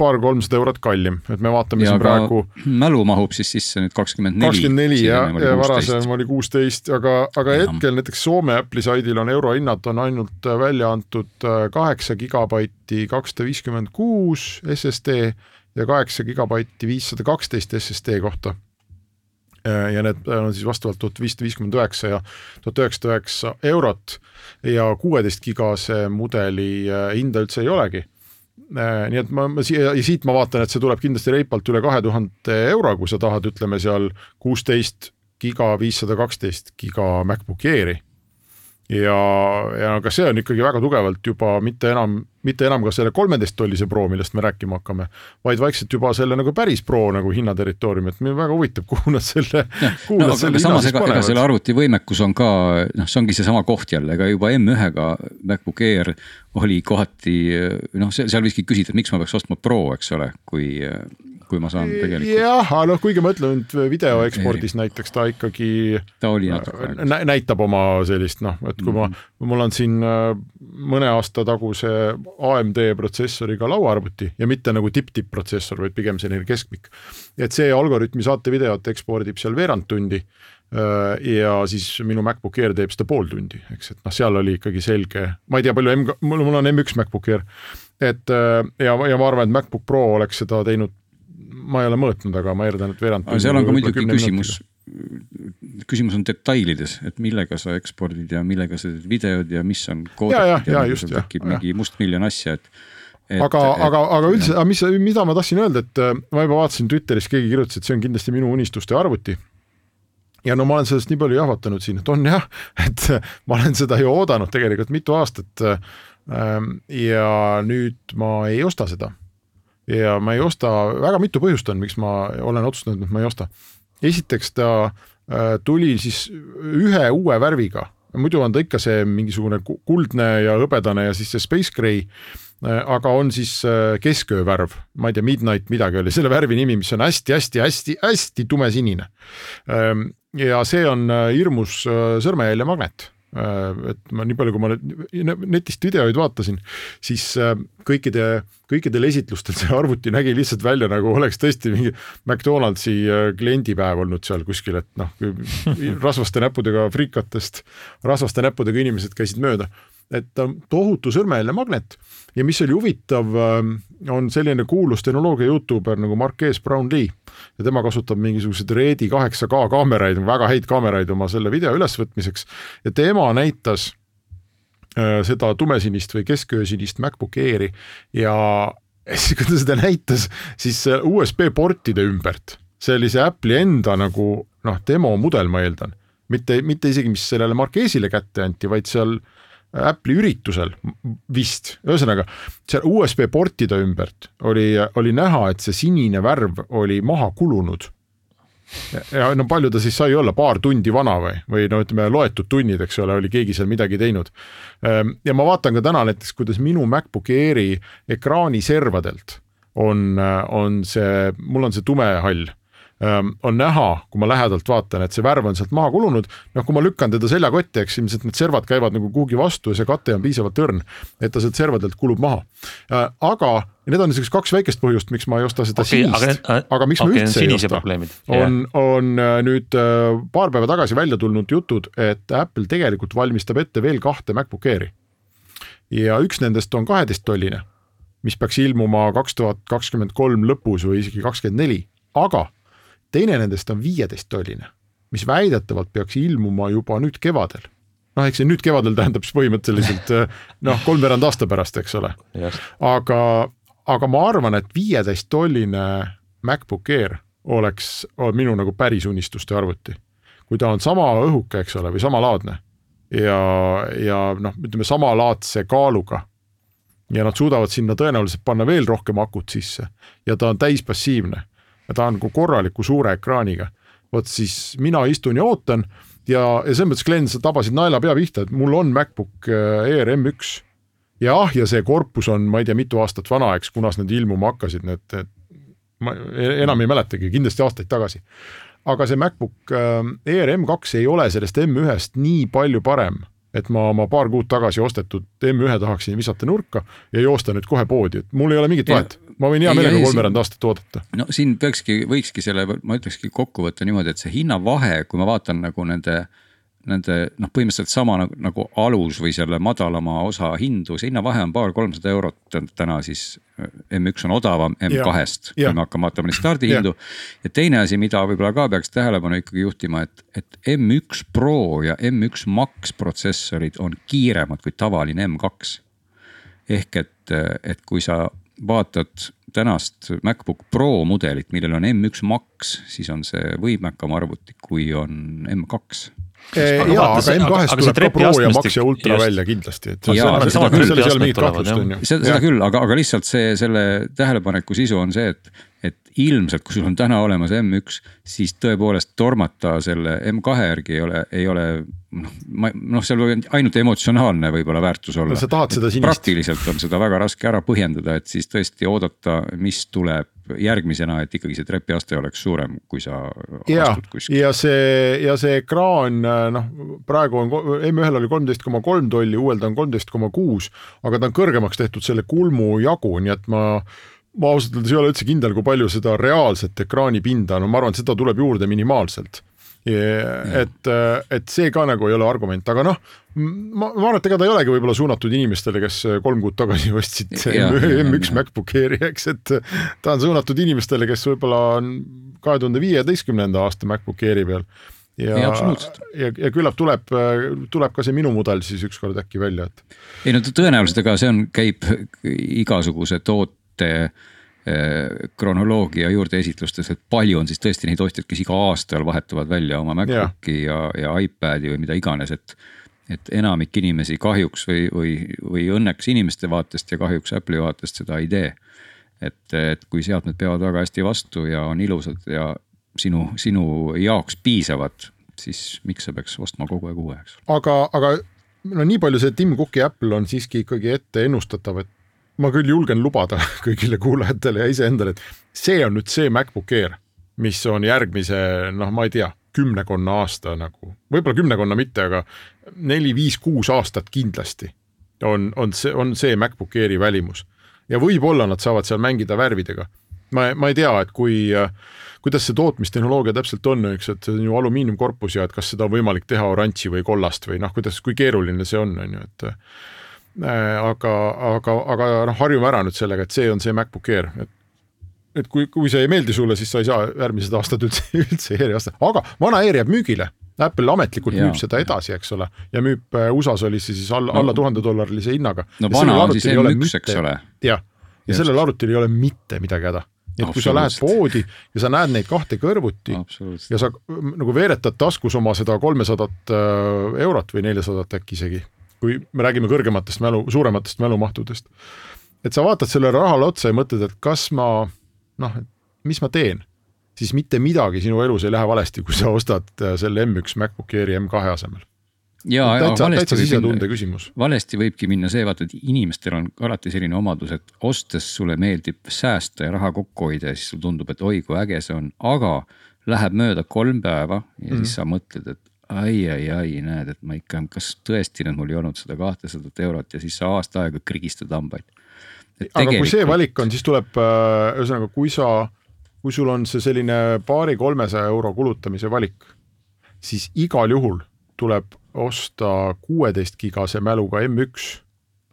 paar-kolmsada eurot kallim, et me vaatame ja siin praegu. mälu mahub siis sisse nüüd kakskümmend neli. kakskümmend neli ja, ja varasem oli kuusteist, aga, aga ja. hetkel näiteks Soome Apple'i saidil on eurohinnad on ainult välja antud äh, kaheksa gigabaiti kakssada viiskümmend kuus SSD ja kaheksa gigabaiti viissada kaksteist SSD kohta Äh, ja need on siis vastavalt tuhat viissada viiskümmend üheksa ja tuhat üheksasada üheksa eurot ja kuueteist gigase mudeli äh, hinda üldse ei olegi. Äh, nii et ma, ma siia ja siit ma vaatan, et see tuleb kindlasti reipalt üle kahe tuhande euro, kui sa tahad, ütleme seal kuusteist giga, viissada kaksteist giga MacBook Airi ja, ja ka see on ikkagi väga tugevalt juba mitte enam, mitte enam ka selle kolmeteist tollise Pro, millest me rääkima hakkame, vaid vaikselt juba selle nagu päris Pro nagu hinnaterritooriumi, et mind väga huvitab, kuhu nad selle, kuhu no, nad selle hinna siis panevad. selle arvuti võimekus on ka, noh, see ongi seesama koht jälle, ega juba M1-ga MacBook Air oli kohati noh, seal võikski küsida, et miks ma peaks ostma Pro, eks ole, kui kui ma saan tegelikult. jah, aga noh, kuigi ma ütlen, et video ekspordis näiteks ta ikkagi. ta oli natuke nä. näitab oma sellist noh, et kui mm -hmm. ma, mul on siin äh, mõne aasta taguse AMD protsessoriga lauaarvuti ja mitte nagu tipp-tipp protsessor, vaid pigem selline keskmik. et see Algorütmi saatevideot ekspordib seal veerand tundi äh, ja siis minu MacBook Air teeb seda pool tundi, eks, et noh, seal oli ikkagi selge, ma ei tea, palju M, mul, mul on M1 MacBook Air, et äh, ja, ja ma arvan, et MacBook Pro oleks seda teinud ma ei ole mõõtnud, aga ma eeldan, et veerand. seal on ka muidugi küsimus, küsimus on detailides, et millega sa ekspordid ja millega sa teed videod ja mis on. ja, ja, ja just jah. tekib mingi mustmiljon asja, et. Et, aga, aga, aga üldse, aga mis, mida ma tahtsin öelda, et äh, ma juba vaatasin Twitteris, keegi kirjutas, et see on kindlasti minu unistuste arvuti ja no ma olen sellest nii palju jahvatanud siin, et on jah, et ma olen seda ju oodanud tegelikult mitu aastat. Ähm, ja nüüd ma ei osta seda ja ma ei osta, väga mitu põhjust on, miks ma olen otsustanud, et ma ei osta. esiteks ta äh, tuli siis ühe uue värviga, muidu on ta ikka see mingisugune kuldne ja hõbedane ja siis see space gray äh, aga on siis äh, kesköövärv, ma ei tea, midnight midagi oli selle värvi nimi, mis on hästi-hästi-hästi-hästi tumesinine. Ähm, ja see on hirmus sõrmejäljemagnet Äh, et ma nii palju, kui ma netist videoid vaatasin, siis äh, kõikide, kõikidel esitlustel see arvuti nägi lihtsalt välja nagu oleks tõesti mingi McDonaldsi äh, kliendipäev olnud seal kuskil, et noh, rasvaste näppudega friikatest, rasvaste näppudega inimesed käisid mööda. et tohutu sõrmejälje magnet ja mis oli huvitav, on selline kuulus tehnoloogia Youtuber nagu Marques Brownlee ja tema kasutab mingisuguseid Redi 8K kaameraid, väga häid kaameraid oma selle video ülesvõtmiseks. Ja tema näitas äh, seda tumesinist või kesköösinist MacBook Airi ja siis, kui ta seda näitas, siis USB portide ümbert, see oli see Apple'i enda nagu noh, demomudel, ma eeldan, mitte, mitte isegi, mis sellele Marquesile kätte anti, vaid seal äh, Apple'i üritusel vist, ühesõnaga seal USB portide ümbert oli, oli näha, et see sinine värv oli maha kulunud. ja no palju ta siis sai olla, paar tundi vana või, või no ütleme, loetud tunnid, eks ole, oli keegi seal midagi teinud. Ehm, ja ma vaatan ka täna näiteks, kuidas minu MacBook Airi ekraaniservadelt on, on see, mul on see tumehall on näha, kui ma lähedalt vaatan, et see värv on sealt maha kulunud, noh, kui ma lükkan teda seljakotti, eks ilmselt need servad käivad nagu kuhugi vastu ja see kate on piisavalt õrn, et ta sealt servadelt kulub maha. aga need on niisugused kaks väikest põhjust, miks ma ei osta seda okay, sinist, aga, aga miks okay, ma üldse ei osta, on, on nüüd paar päeva tagasi välja tulnud jutud, et Apple tegelikult valmistab ette veel kahte MacBook Airi. ja üks nendest on kaheteisttolline, mis peaks ilmuma kaks tuhat kakskümmend kolm lõpus või isegi kakskümmend neli, aga teine nendest on viieteisttolline, mis väidetavalt peaks ilmuma juba nüüd kevadel. noh, eks see nüüd kevadel tähendab siis põhimõtteliselt noh, kolmveerand aasta pärast, eks ole. aga, aga ma arvan, et viieteisttolline MacBook Air oleks minu nagu päris unistuste arvuti. kui ta on sama õhuke, eks ole, või samalaadne ja, ja noh, ütleme samalaadse kaaluga ja nad suudavad sinna tõenäoliselt panna veel rohkem akut sisse ja ta on täispassiivne ja ta on nagu korraliku suure ekraaniga. vot siis mina istun ja ootan ja, ja selles mõttes, Glen, sa tabasid naela pea pihta, et mul on MacBook äh, Air M1 ja ah, ja see korpus on, ma ei tea, mitu aastat vana, eks, kunas need ilmuma hakkasid, need, ma e-, enam ei mäletagi, kindlasti aastaid tagasi. aga see MacBook äh, Air M2 ei ole sellest M1-st nii palju parem et ma oma paar kuud tagasi ostetud M1 tahaksin visata nurka ja joosta nüüd kohe poodi, et mul ei ole mingit vahet, ma võin hea meelega kolmveerand aastat oodata. no siin peakski, võikski selle, ma ütlekski kokku võtta niimoodi, et see hinnavahe, kui ma vaatan nagu nende nende noh, põhimõtteliselt sama nagu, nagu alus või selle madalama osa hindu, see hinnavahe on paar-kolmsada eurot täna siis. M1 on odavam M2-st, kui me hakkame vaatama neid stardihindu. ja teine asi, mida võib-olla ka peaks tähelepanu ikkagi juhtima, et, et M1 Pro ja M1 Max protsessorid on kiiremad kui tavaline M2. ehk et, et kui sa vaatad tänast MacBook Pro mudelit, millel on M1 Max, siis on see võimekam arvuti, kui on M2 ja, aga M2-st tuleb ka Pro ja Max ja Ultra just. välja kindlasti, et. kahtlust, on ju. seda küll, aga, aga lihtsalt see, selle tähelepaneku sisu on see, et, et ilmselt, kui sul on täna olemas M1, siis tõepoolest tormata selle M2 järgi ei ole, ei ole noh, ma noh, seal võib ainult emotsionaalne võib-olla väärtus olla no,. sa tahad seda sinist. praktiliselt on seda väga raske ära põhjendada, et siis tõesti oodata, mis tuleb järgmisena, et ikkagi see trepiaste oleks suurem, kui sa ja, astud kuskile. ja see, ja see ekraan noh, praegu on M1-l oli kolmteist koma kolm tolli, uuel ta on kolmteist koma kuus, aga ta on kõrgemaks tehtud selle kulmu jagu, nii et ma ma ausalt öeldes ei ole üldse kindel, kui palju seda reaalset ekraanipinda, no ma arvan, et seda tuleb juurde minimaalselt. et, et see ka nagu ei ole argument, aga noh, ma, ma arvan, et ega ta ei olegi võib-olla suunatud inimestele, kes kolm kuud tagasi ostsid M1 MacBook Airi, eks, et ta on suunatud inimestele, kes võib-olla on kahe tuhande viieteistkümnenda aasta MacBook Airi peal ja, ja, ja, ja küllap tuleb, tuleb ka see minu mudel siis ükskord äkki välja, et. ei no tõenäoliselt, ega see on, käib igasuguse toote toodete eh, kronoloogia juurdeesitlustes, et palju on siis tõesti neid ostjaid, kes iga aastal vahetavad välja oma MacBooki ja, ja, ja iPad'i või mida iganes, et. et enamik inimesi kahjuks või, või, või õnneks inimeste vaatest ja kahjuks Apple'i vaatest seda ei tee. et, et kui seadmed peavad väga hästi vastu ja on ilusad ja sinu, sinu jaoks piisavad, siis miks sa peaks ostma kogu aeg uue, eks. aga, aga no nii palju see Tim Cooki Apple on siiski ikkagi ette ennustatav, et ma küll julgen lubada kõigile kuulajatele ja iseendale, et see on nüüd see MacBook Air, mis on järgmise, noh, ma ei tea, kümnekonna aasta nagu, võib-olla kümnekonna mitte, aga neli-viis-kuus aastat kindlasti on, on see, on see MacBook Airi välimus. ja võib-olla nad saavad seal mängida värvidega. ma, ma ei tea, et kui, kuidas see tootmistehnoloogia täpselt on, eks, et see on ju alumiiniumkorpus ja et kas seda on võimalik teha oranži või kollast või noh, kuidas, kui keeruline see on, on ju, et aga, aga, aga noh, harjume ära nüüd sellega, et see on see MacBook Air, et et kui, kui see ei meeldi sulle, siis sa ei saa järgmised aastad üldse, üldse Airi osta, aga vana Air jääb müügile Apple ametlikult ja. müüb seda edasi, eks ole, ja müüb äh, USA-s oli see siis alla no,, alla tuhande dollarilise hinnaga. no vana on siis M1, eks ole. jah, ja sellel arvutil ei ole mitte midagi häda. et kui sa lähed poodi ja sa näed neid kahte kõrvuti ja sa nagu veeretad taskus oma seda kolmesadat äh, eurot või neljasadat äkki isegi, kui me räägime kõrgematest mälu, suurematest mälumahtudest. et sa vaatad sellele rahale otsa ja mõtled, et kas ma noh, mis ma teen siis mitte midagi sinu elus ei lähe valesti, kui sa ostad äh, selle M1 MacBook Airi M2 asemel. ja, ja täitsa sisetunde küsimus. valesti võibki minna see, vaata, et inimestel on alati selline omadus, et ostes sulle meeldib säästa ja raha kokku hoida ja siis sulle tundub, et oi kui äge see on, aga läheb mööda kolm päeva ja mm. siis sa mõtled, et ai, ai, ai, näed, et ma ikka, kas tõesti nüüd mul ei olnud seda kahtesadat eurot ja siis sa aasta aega krigistad hambaid. aga kui see valik on, siis tuleb äh, ühesõnaga, kui sa kui sul on see selline paari-kolmesaja euro kulutamise valik, siis igal juhul tuleb osta kuueteist gigase mäluga M1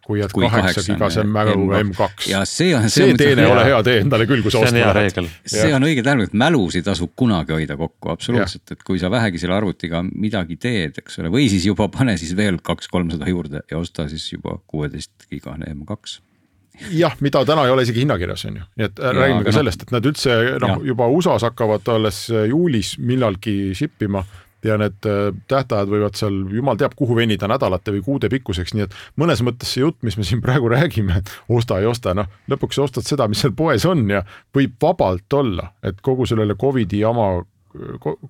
kui et kaheksa gigase mäluga M2. ja see on. see, see teene ei ole hea. tee endale küll, kui sa ostma lähed. see on õige tähendab, et mälusid tasub kunagi hoida kokku, absoluutselt, et kui sa vähegi selle arvutiga midagi teed, eks ole, või siis juba pane siis veel kaks-kolmsada juurde ja osta siis juba kuueteist gigane M2 jah, mida täna ei ole isegi hinnakirjas, on ju, nii et ja, räägime ka no, sellest, et nad üldse noh, juba USA-s hakkavad alles äh, juulis millalgi ship ima ja need äh, tähtajad võivad seal jumal teab kuhu venida nädalate või kuude pikkuseks, nii et mõnes mõttes see jutt, mis me siin praegu räägime, osta ei osta, noh lõpuks ostad seda, mis seal poes on ja võib vabalt olla, et kogu sellele Covidi jama,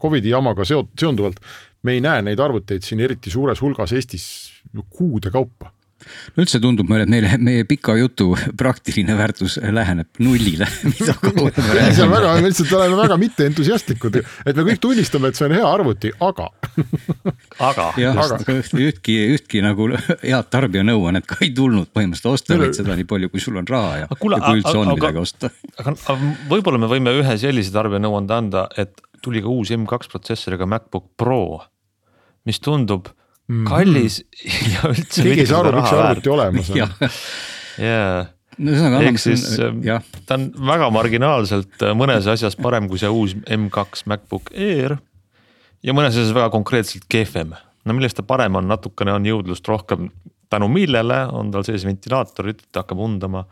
Covidi jamaga seot-, seonduvalt me ei näe neid arvuteid siin eriti suures hulgas Eestis kuude kaupa no üldse tundub meile, et meile, meie pika jutu praktiline väärtus läheneb nullile see on väga, me lihtsalt oleme väga mitteentusiastlikud, et me kõik tunnistame, et see on hea arvuti, aga aga. jah, ühtki, ühtki nagu head tarbijanõuannet ka ei tulnud põhimõtteliselt osta, vaid seda nii palju, kui sul on raha ja, ja kui üldse on aga, midagi osta. aga, aga võib-olla me võime ühe sellise tarbijanõuande anda, et tuli ka uus M2 protsessoriga MacBook Pro, mis tundub mm -hmm. kallis ja üldse. keegi ei saa aru, miks see arvuti olemas on. jaa no ühesõnaga. ehk siis ähm, jah. ta on väga marginaalselt äh, mõnes asjas parem kui see uus M2 MacBook Air. ja mõnes asjas väga konkreetselt kehvem, no millest ta parem on, natukene on jõudlust rohkem, tänu millele on tal sees ventilaatorid, ta hakkab undama.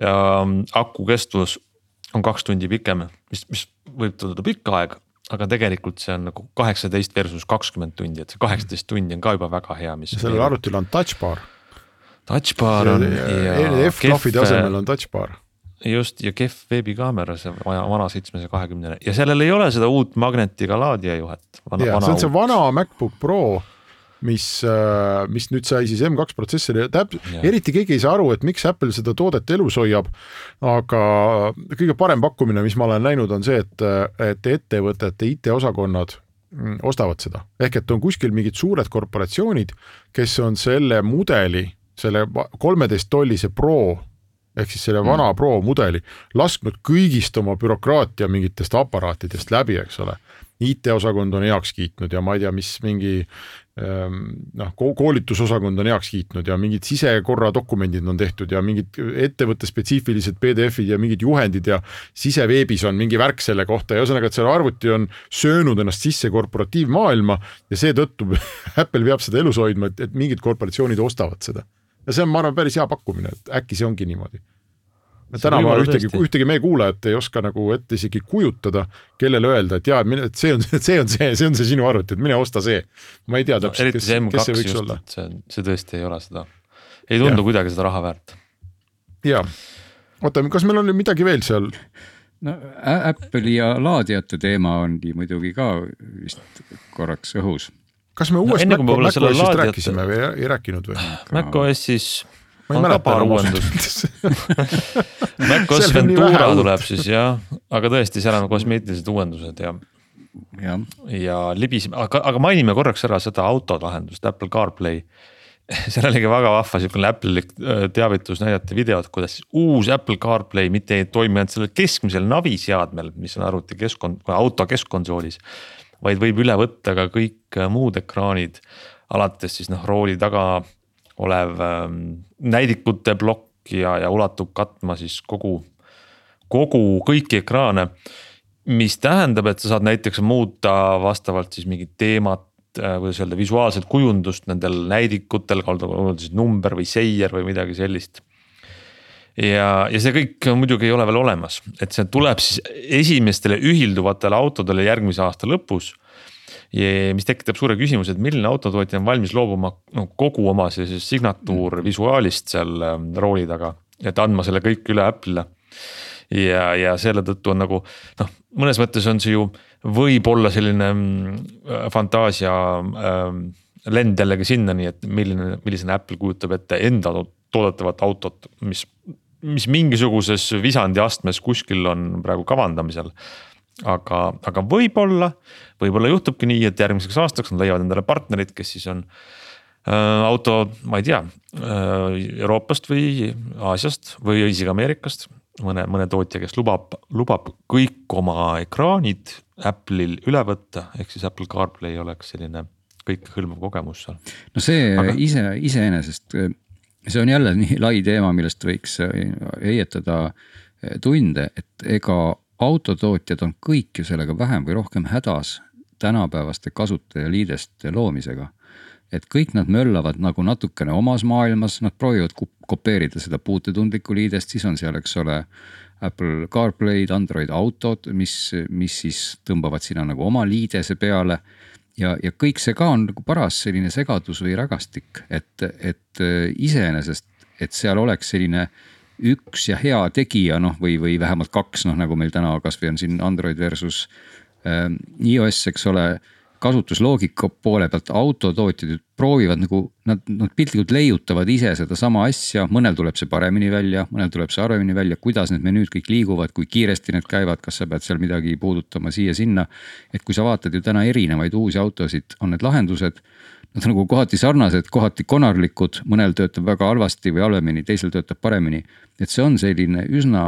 ja ähm, aku kestvus on kaks tundi pikem, mis, mis võib tunduda pikk aeg, aga tegelikult see on nagu kaheksateist versus kakskümmend tundi, et see kaheksateist tundi on ka juba väga hea, mis. sellel arvutil on touch bar. Touch bar on ja, ja. F-klahvide asemel on touch bar. just ja kehv veebikaamera, see vana seitsmesaja kahekümnene ja sellel ei ole seda uut magnetiga laadijajuhet. ja see on see vana MacBook Pro mis, äh, mis nüüd sai siis M2 protsessori, täp-, eriti keegi ei saa aru, et miks Apple seda toodet elus hoiab. aga kõige parem pakkumine, mis ma olen näinud, on see, et, et ettevõtete IT-osakonnad mm, ostavad seda, ehk et on kuskil mingid suured korporatsioonid, kes on selle mudeli, selle kolmeteist tollise Pro ehk siis selle vana mm. Pro mudeli lasknud kõigist oma bürokraatia mingitest aparaatidest läbi, eks ole. IT-osakond on heaks kiitnud ja ma ei tea, mis mingi noh, koolitusosakond on heaks kiitnud ja mingid sisekorradokumendid on tehtud ja mingid ettevõtte spetsiifilised PDF-id ja mingid juhendid ja siseveebis on mingi värk selle kohta ja ühesõnaga, et see arvuti on söönud ennast sisse korporatiivmaailma ja seetõttu Apple peab seda elus hoidma, et, et mingid korporatsioonid ostavad seda. ja see on, ma arvan, päris hea pakkumine, et äkki see ongi niimoodi tänapäeval ühtegi, ühtegi meie kuulajat ei oska nagu ette isegi kujutada, kellele öelda, et jaa, et see on, see on see, see on see sinu arvuti, et mine osta see. ma ei tea täpselt no,, kes, kes see võiks just, olla. see, see tõesti ei ole seda, ei tundu ja. kuidagi seda raha väärt. jaa, oota, kas meil on nüüd midagi veel seal? no Apple'i ja laadijate teema ongi muidugi ka vist korraks õhus. kas me uuest no, Mac OS-ist laadijate... rääkisime või ei rääkinud või? Mac OS-is on ka paar uuendust. Mac OS Ventura tuleb siis jah, aga tõesti, seal on kosmeetilised uuendused ja ja, ja libiseme, aga, aga mainime korraks ära seda autolahendust, Apple CarPlay. Seal oligi väga vahva sihukene Apple'lik äh, teavitus, näidati videot, kuidas uus Apple CarPlay mitte ei toimi ainult sellel keskmisel naviseadmel, mis on arvuti keskkond, auto keskkonsoolis. vaid võib üle võtta ka kõik äh, muud ekraanid, alates siis noh rooli taga olev ähm, näidikute plokk ja, ja ulatub katma siis kogu, kogu kõiki ekraane mis tähendab, et sa saad näiteks muuta vastavalt siis mingit teemat, äh, kuidas öelda, visuaalset kujundust nendel näidikutel, olgu siis number või seier või midagi sellist. ja, ja see kõik muidugi ei ole veel olemas, et see tuleb siis esimestele ühilduvatele autodele järgmise aasta lõpus. Mis tekitab suure küsimuse, et milline autotootja on valmis loobuma no kogu oma sellisest signatuur visuaalist seal ähm, rooli taga, et andma selle kõik üle Apple'ile. Ja, ja selle tõttu on nagu noh, mõnes mõttes on see ju võib-olla selline mm, fantaasia ähm, lend jällegi sinnani, et milline, millisena Apple kujutab ette enda toodetavat autot, mis, mis mingisuguses visandi astmes kuskil on praegu kavandamisel aga, aga võib-olla, võib-olla juhtubki nii, et järgmiseks aastaks nad leiavad endale partnerid, kes siis on äh, auto, ma ei tea äh,, Euroopast või Aasiast või isegi Ameerikast mõne, mõne tootja, kes lubab, lubab kõik oma ekraanid Apple'il üle võtta, ehk siis Apple CarPlay oleks selline kõikehõlmav kogemus seal. no see Aga... ise, iseenesest, see on jälle nii lai teema, millest võiks heietada tunde, et ega autotootjad on kõik ju sellega vähem või rohkem hädas tänapäevaste kasutajaliideste loomisega et kõik nad möllavad nagu natukene omas maailmas, nad proovivad kopeerida seda puutetundlikku liidest, siis on seal, eks ole. Apple CarPlay'd, Android autod, mis, mis siis tõmbavad sinna nagu oma liidese peale. ja, ja kõik see ka on nagu paras selline segadus või rägastik, et, et äh, iseenesest, et seal oleks selline üks ja hea tegija, noh, või, või vähemalt kaks, noh nagu meil täna kasvõi on siin Android versus äh, iOS, eks ole kasutusloogika poole pealt autotootjad proovivad nagu nad, nad piltlikult leiutavad ise sedasama asja, mõnel tuleb see paremini välja, mõnel tuleb see harvemini välja, kuidas need menüüd kõik liiguvad, kui kiiresti need käivad, kas sa pead seal midagi puudutama siia-sinna. et kui sa vaatad ju täna erinevaid uusi autosid, on need lahendused. Nad on nagu kohati sarnased, kohati konarlikud, mõnel töötab väga halvasti või halvemini, teisel töötab paremini. et see on selline üsna,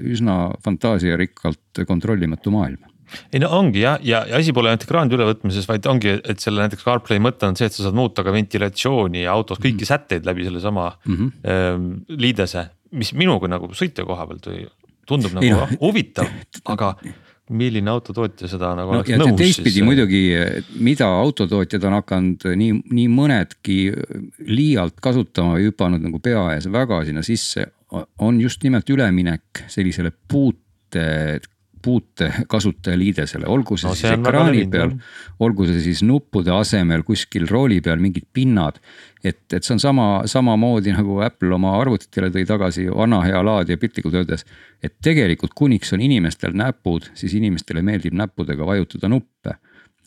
üsna fantaasiarikkalt kontrollimatu maailm ei no ongi jah, ja, ja asi pole ainult ekraanide ülevõtmises, vaid ongi, et selle näiteks CarPlay mõte on see, et sa saad muuta ka ventilatsiooni ja autos kõiki mm -hmm. sätteid läbi sellesama mm -hmm. ähm, liidese. mis minuga nagu sõitja koha pealt tundub nagu no, huvitav, aga milline autotootja seda nagu no, oleks nõus teistpidi siis... muidugi, mida autotootjad on hakanud nii, nii mõnedki liialt kasutama või hüpanud nagu pea ees väga sinna sisse. on just nimelt üleminek sellisele puute puute kasutajaliidesele, olgu see no, siis ekraani peal, olgu see siis nuppude asemel kuskil rooli peal mingid pinnad. et, et see on sama, samamoodi nagu Apple oma arvutitele tõi tagasi vana hea laadija piltlikult öeldes. et tegelikult kuniks on inimestel näpud, siis inimestele meeldib näppudega vajutada nuppe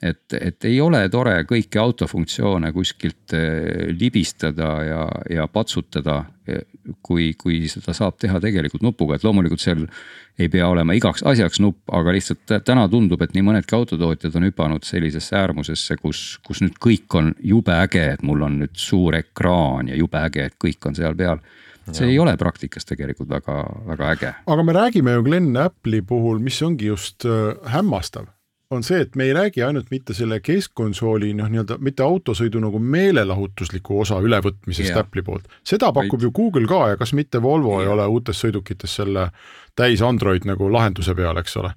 et, et ei ole tore kõiki autofunktsioone kuskilt eh, libistada ja, ja patsutada. Eh, kui, kui seda saab teha tegelikult nupuga, et loomulikult seal ei pea olema igaks asjaks nupp, aga lihtsalt täna tundub, et nii mõnedki autotootjad on hüpanud sellisesse äärmusesse, kus, kus nüüd kõik on jube äge, et mul on nüüd suur ekraan ja jube äge, et kõik on seal peal see ja. ei ole praktikas tegelikult väga, väga äge. aga me räägime ju Glen Apple'i puhul, mis ongi just äh, hämmastav, on see, et me ei räägi ainult mitte selle keskkonsooli noh, nii-öelda mitte autosõidu nagu meelelahutusliku osa ülevõtmisest yeah. Apple'i poolt, seda pakub Right. ju Google ka ja kas mitte Volvo yeah. ei ole uutes sõidukites selle täis Android nagu lahenduse peal, eks ole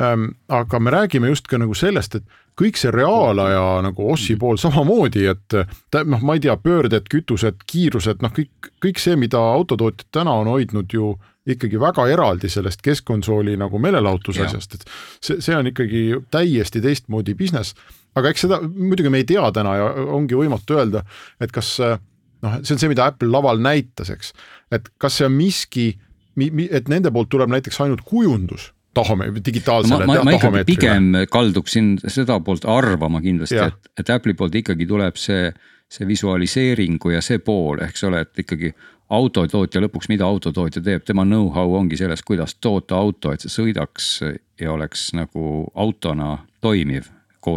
ähm,. aga me räägime just ka nagu sellest, et kõik see reaalaja nagu ossi pool samamoodi, et noh, ma ei tea, pöörded, kütused, kiirused, noh, kõik, kõik see, mida autotootjad täna on hoidnud ju ikkagi väga eraldi sellest keskkonsooli nagu meelelahutuse asjast, et see, see on ikkagi täiesti teistmoodi business. aga eks seda muidugi me ei tea täna ja ongi võimatu öelda, et kas noh, see on see, mida Apple laval näitas, eks, et kas see on miski, et nende poolt tuleb näiteks ainult kujundus tahame digitaalsele. ma, ma, ma ikkagi pigem kalduksin seda poolt arvama kindlasti, et, et Apple'i poolt ikkagi tuleb see, see visualiseeringu ja see pool, eks ole, et ikkagi autotootja lõpuks, mida autotootja teeb, tema know-how ongi selles, kuidas toota auto, et see sõidaks ja oleks nagu autona toimiv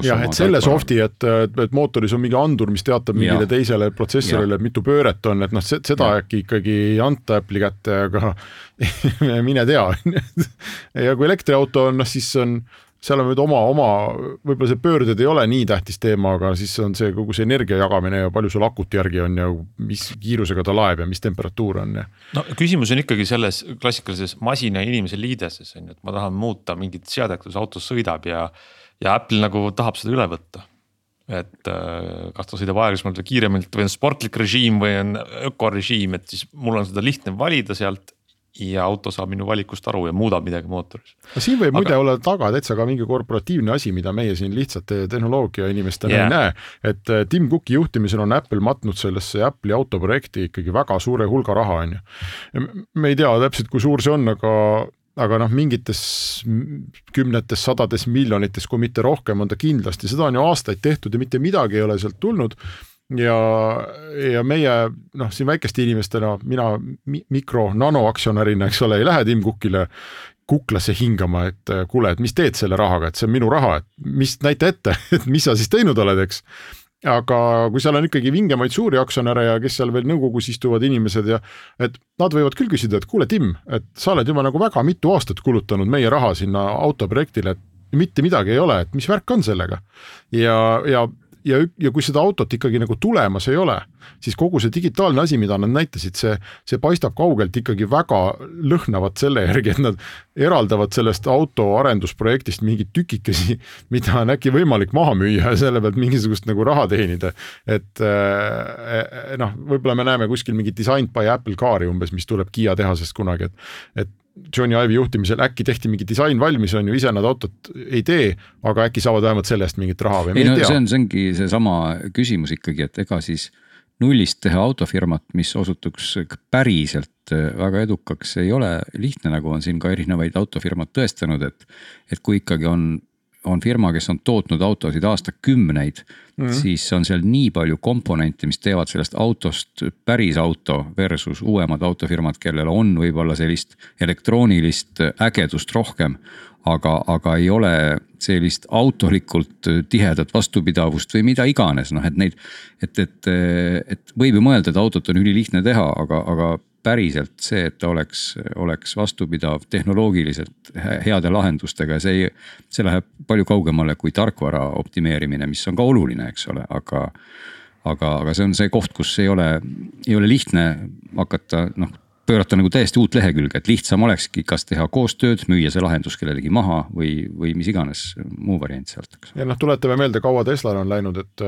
jah, et selle soft'i, et, et mootoris on mingi andur, mis teatab mingile ja. teisele protsessorile, mitu pööret on, et noh, seda ja. äkki ikkagi ei anta Apple'i kätte, aga mine tea ja kui elektriauto on, noh siis on, seal on nüüd oma, oma, võib-olla see pöörded ei ole nii tähtis teema, aga siis on see kogu see energia jagamine ja palju sul akut järgi on ja mis kiirusega ta laeb ja mis temperatuur on ja. no küsimus on ikkagi selles klassikalises masina ja inimese liideses on ju, et ma tahan muuta mingit seadet, kus autos sõidab ja ja Apple nagu tahab seda üle võtta. et äh, kas ta sõidab aeglasemalt või kiiremalt või on sportlik režiim või on ökorežiim, et siis mul on seda lihtne valida sealt ja auto saab minu valikust aru ja muudab midagi mootoris. no siin võib Aga... muide olla taga täitsa ka mingi korporatiivne asi, mida meie siin lihtsate tehnoloogia inimestena yeah. ei näe. et äh, Tim Cooki juhtimisel on Apple matnud sellesse Apple'i autoprojekti ikkagi väga suure hulga raha, on ju. me ei tea täpselt, kui suur see on, aga aga noh, mingites kümnetes, sadades miljonites, kui mitte rohkem, on ta kindlasti, seda on ju aastaid tehtud ja mitte midagi ei ole sealt tulnud. Ja, ja meie noh, siin väikeste inimestena, mina mikro, nanoaktsionärina, eks ole, ei lähe Tim Cookile kuklasse hingama, et kuule, et mis teed selle rahaga, et see on minu raha, et mis, näita ette, et mis sa siis teinud oled, eks aga kui seal on ikkagi vingemaid suuri aktsionäre ja kes seal veel nõukogus istuvad inimesed ja et nad võivad küll küsida, et kuule, Tim, et sa oled juba nagu väga mitu aastat kulutanud meie raha sinna autoprojektile, et mitte midagi ei ole, et mis värk on sellega. ja, ja ja, ja kui seda autot ikkagi nagu tulemas ei ole, siis kogu see digitaalne asi, mida nad näitasid, see, see paistab kaugelt ikkagi väga lõhnavat selle järgi, et nad eraldavad sellest auto arendusprojektist mingeid tükikesi, mida on äkki võimalik maha müüa ja selle pealt mingisugust nagu raha teenida. et äh, noh, võib-olla me näeme kuskil mingit designed by Apple car'i umbes, mis tuleb Kiia tehasest kunagi, et, et Johnny Ive'i juhtimisel äkki tehti mingi disain valmis, on ju, ise nad autot ei tee, aga äkki saavad vähemalt selle eest mingit raha või ei no see on, see ongi seesama küsimus ikkagi, et ega siis nullist teha autofirmat, mis osutuks päriselt äh, väga edukaks, ei ole lihtne, nagu on siin ka erinevaid autofirmad tõestanud, et. et kui ikkagi on on firma, kes on tootnud autosid aastakümneid mm, -hmm. siis on seal nii palju komponente, mis teevad sellest autost päris auto versus uuemad autofirmad, kellel on võib-olla sellist elektroonilist ägedust rohkem. aga, aga ei ole sellist autolikult tihedat vastupidavust või mida iganes, noh et neid, et, et, et võib ju mõelda, et autot on ülilihtne teha, aga, aga päriselt see, et ta oleks, oleks vastupidav tehnoloogiliselt heade lahendustega, see ei, see läheb palju kaugemale kui tarkvara optimeerimine, mis on ka oluline, eks ole, aga. aga, aga see on see koht, kus ei ole, ei ole lihtne hakata noh pöörata nagu täiesti uut lehekülge, et lihtsam olekski, kas teha koostööd, müüa see lahendus kellelegi maha või, või mis iganes muu variant sealt, ja noh, tuletame meelde, kaua Teslal on läinud, et.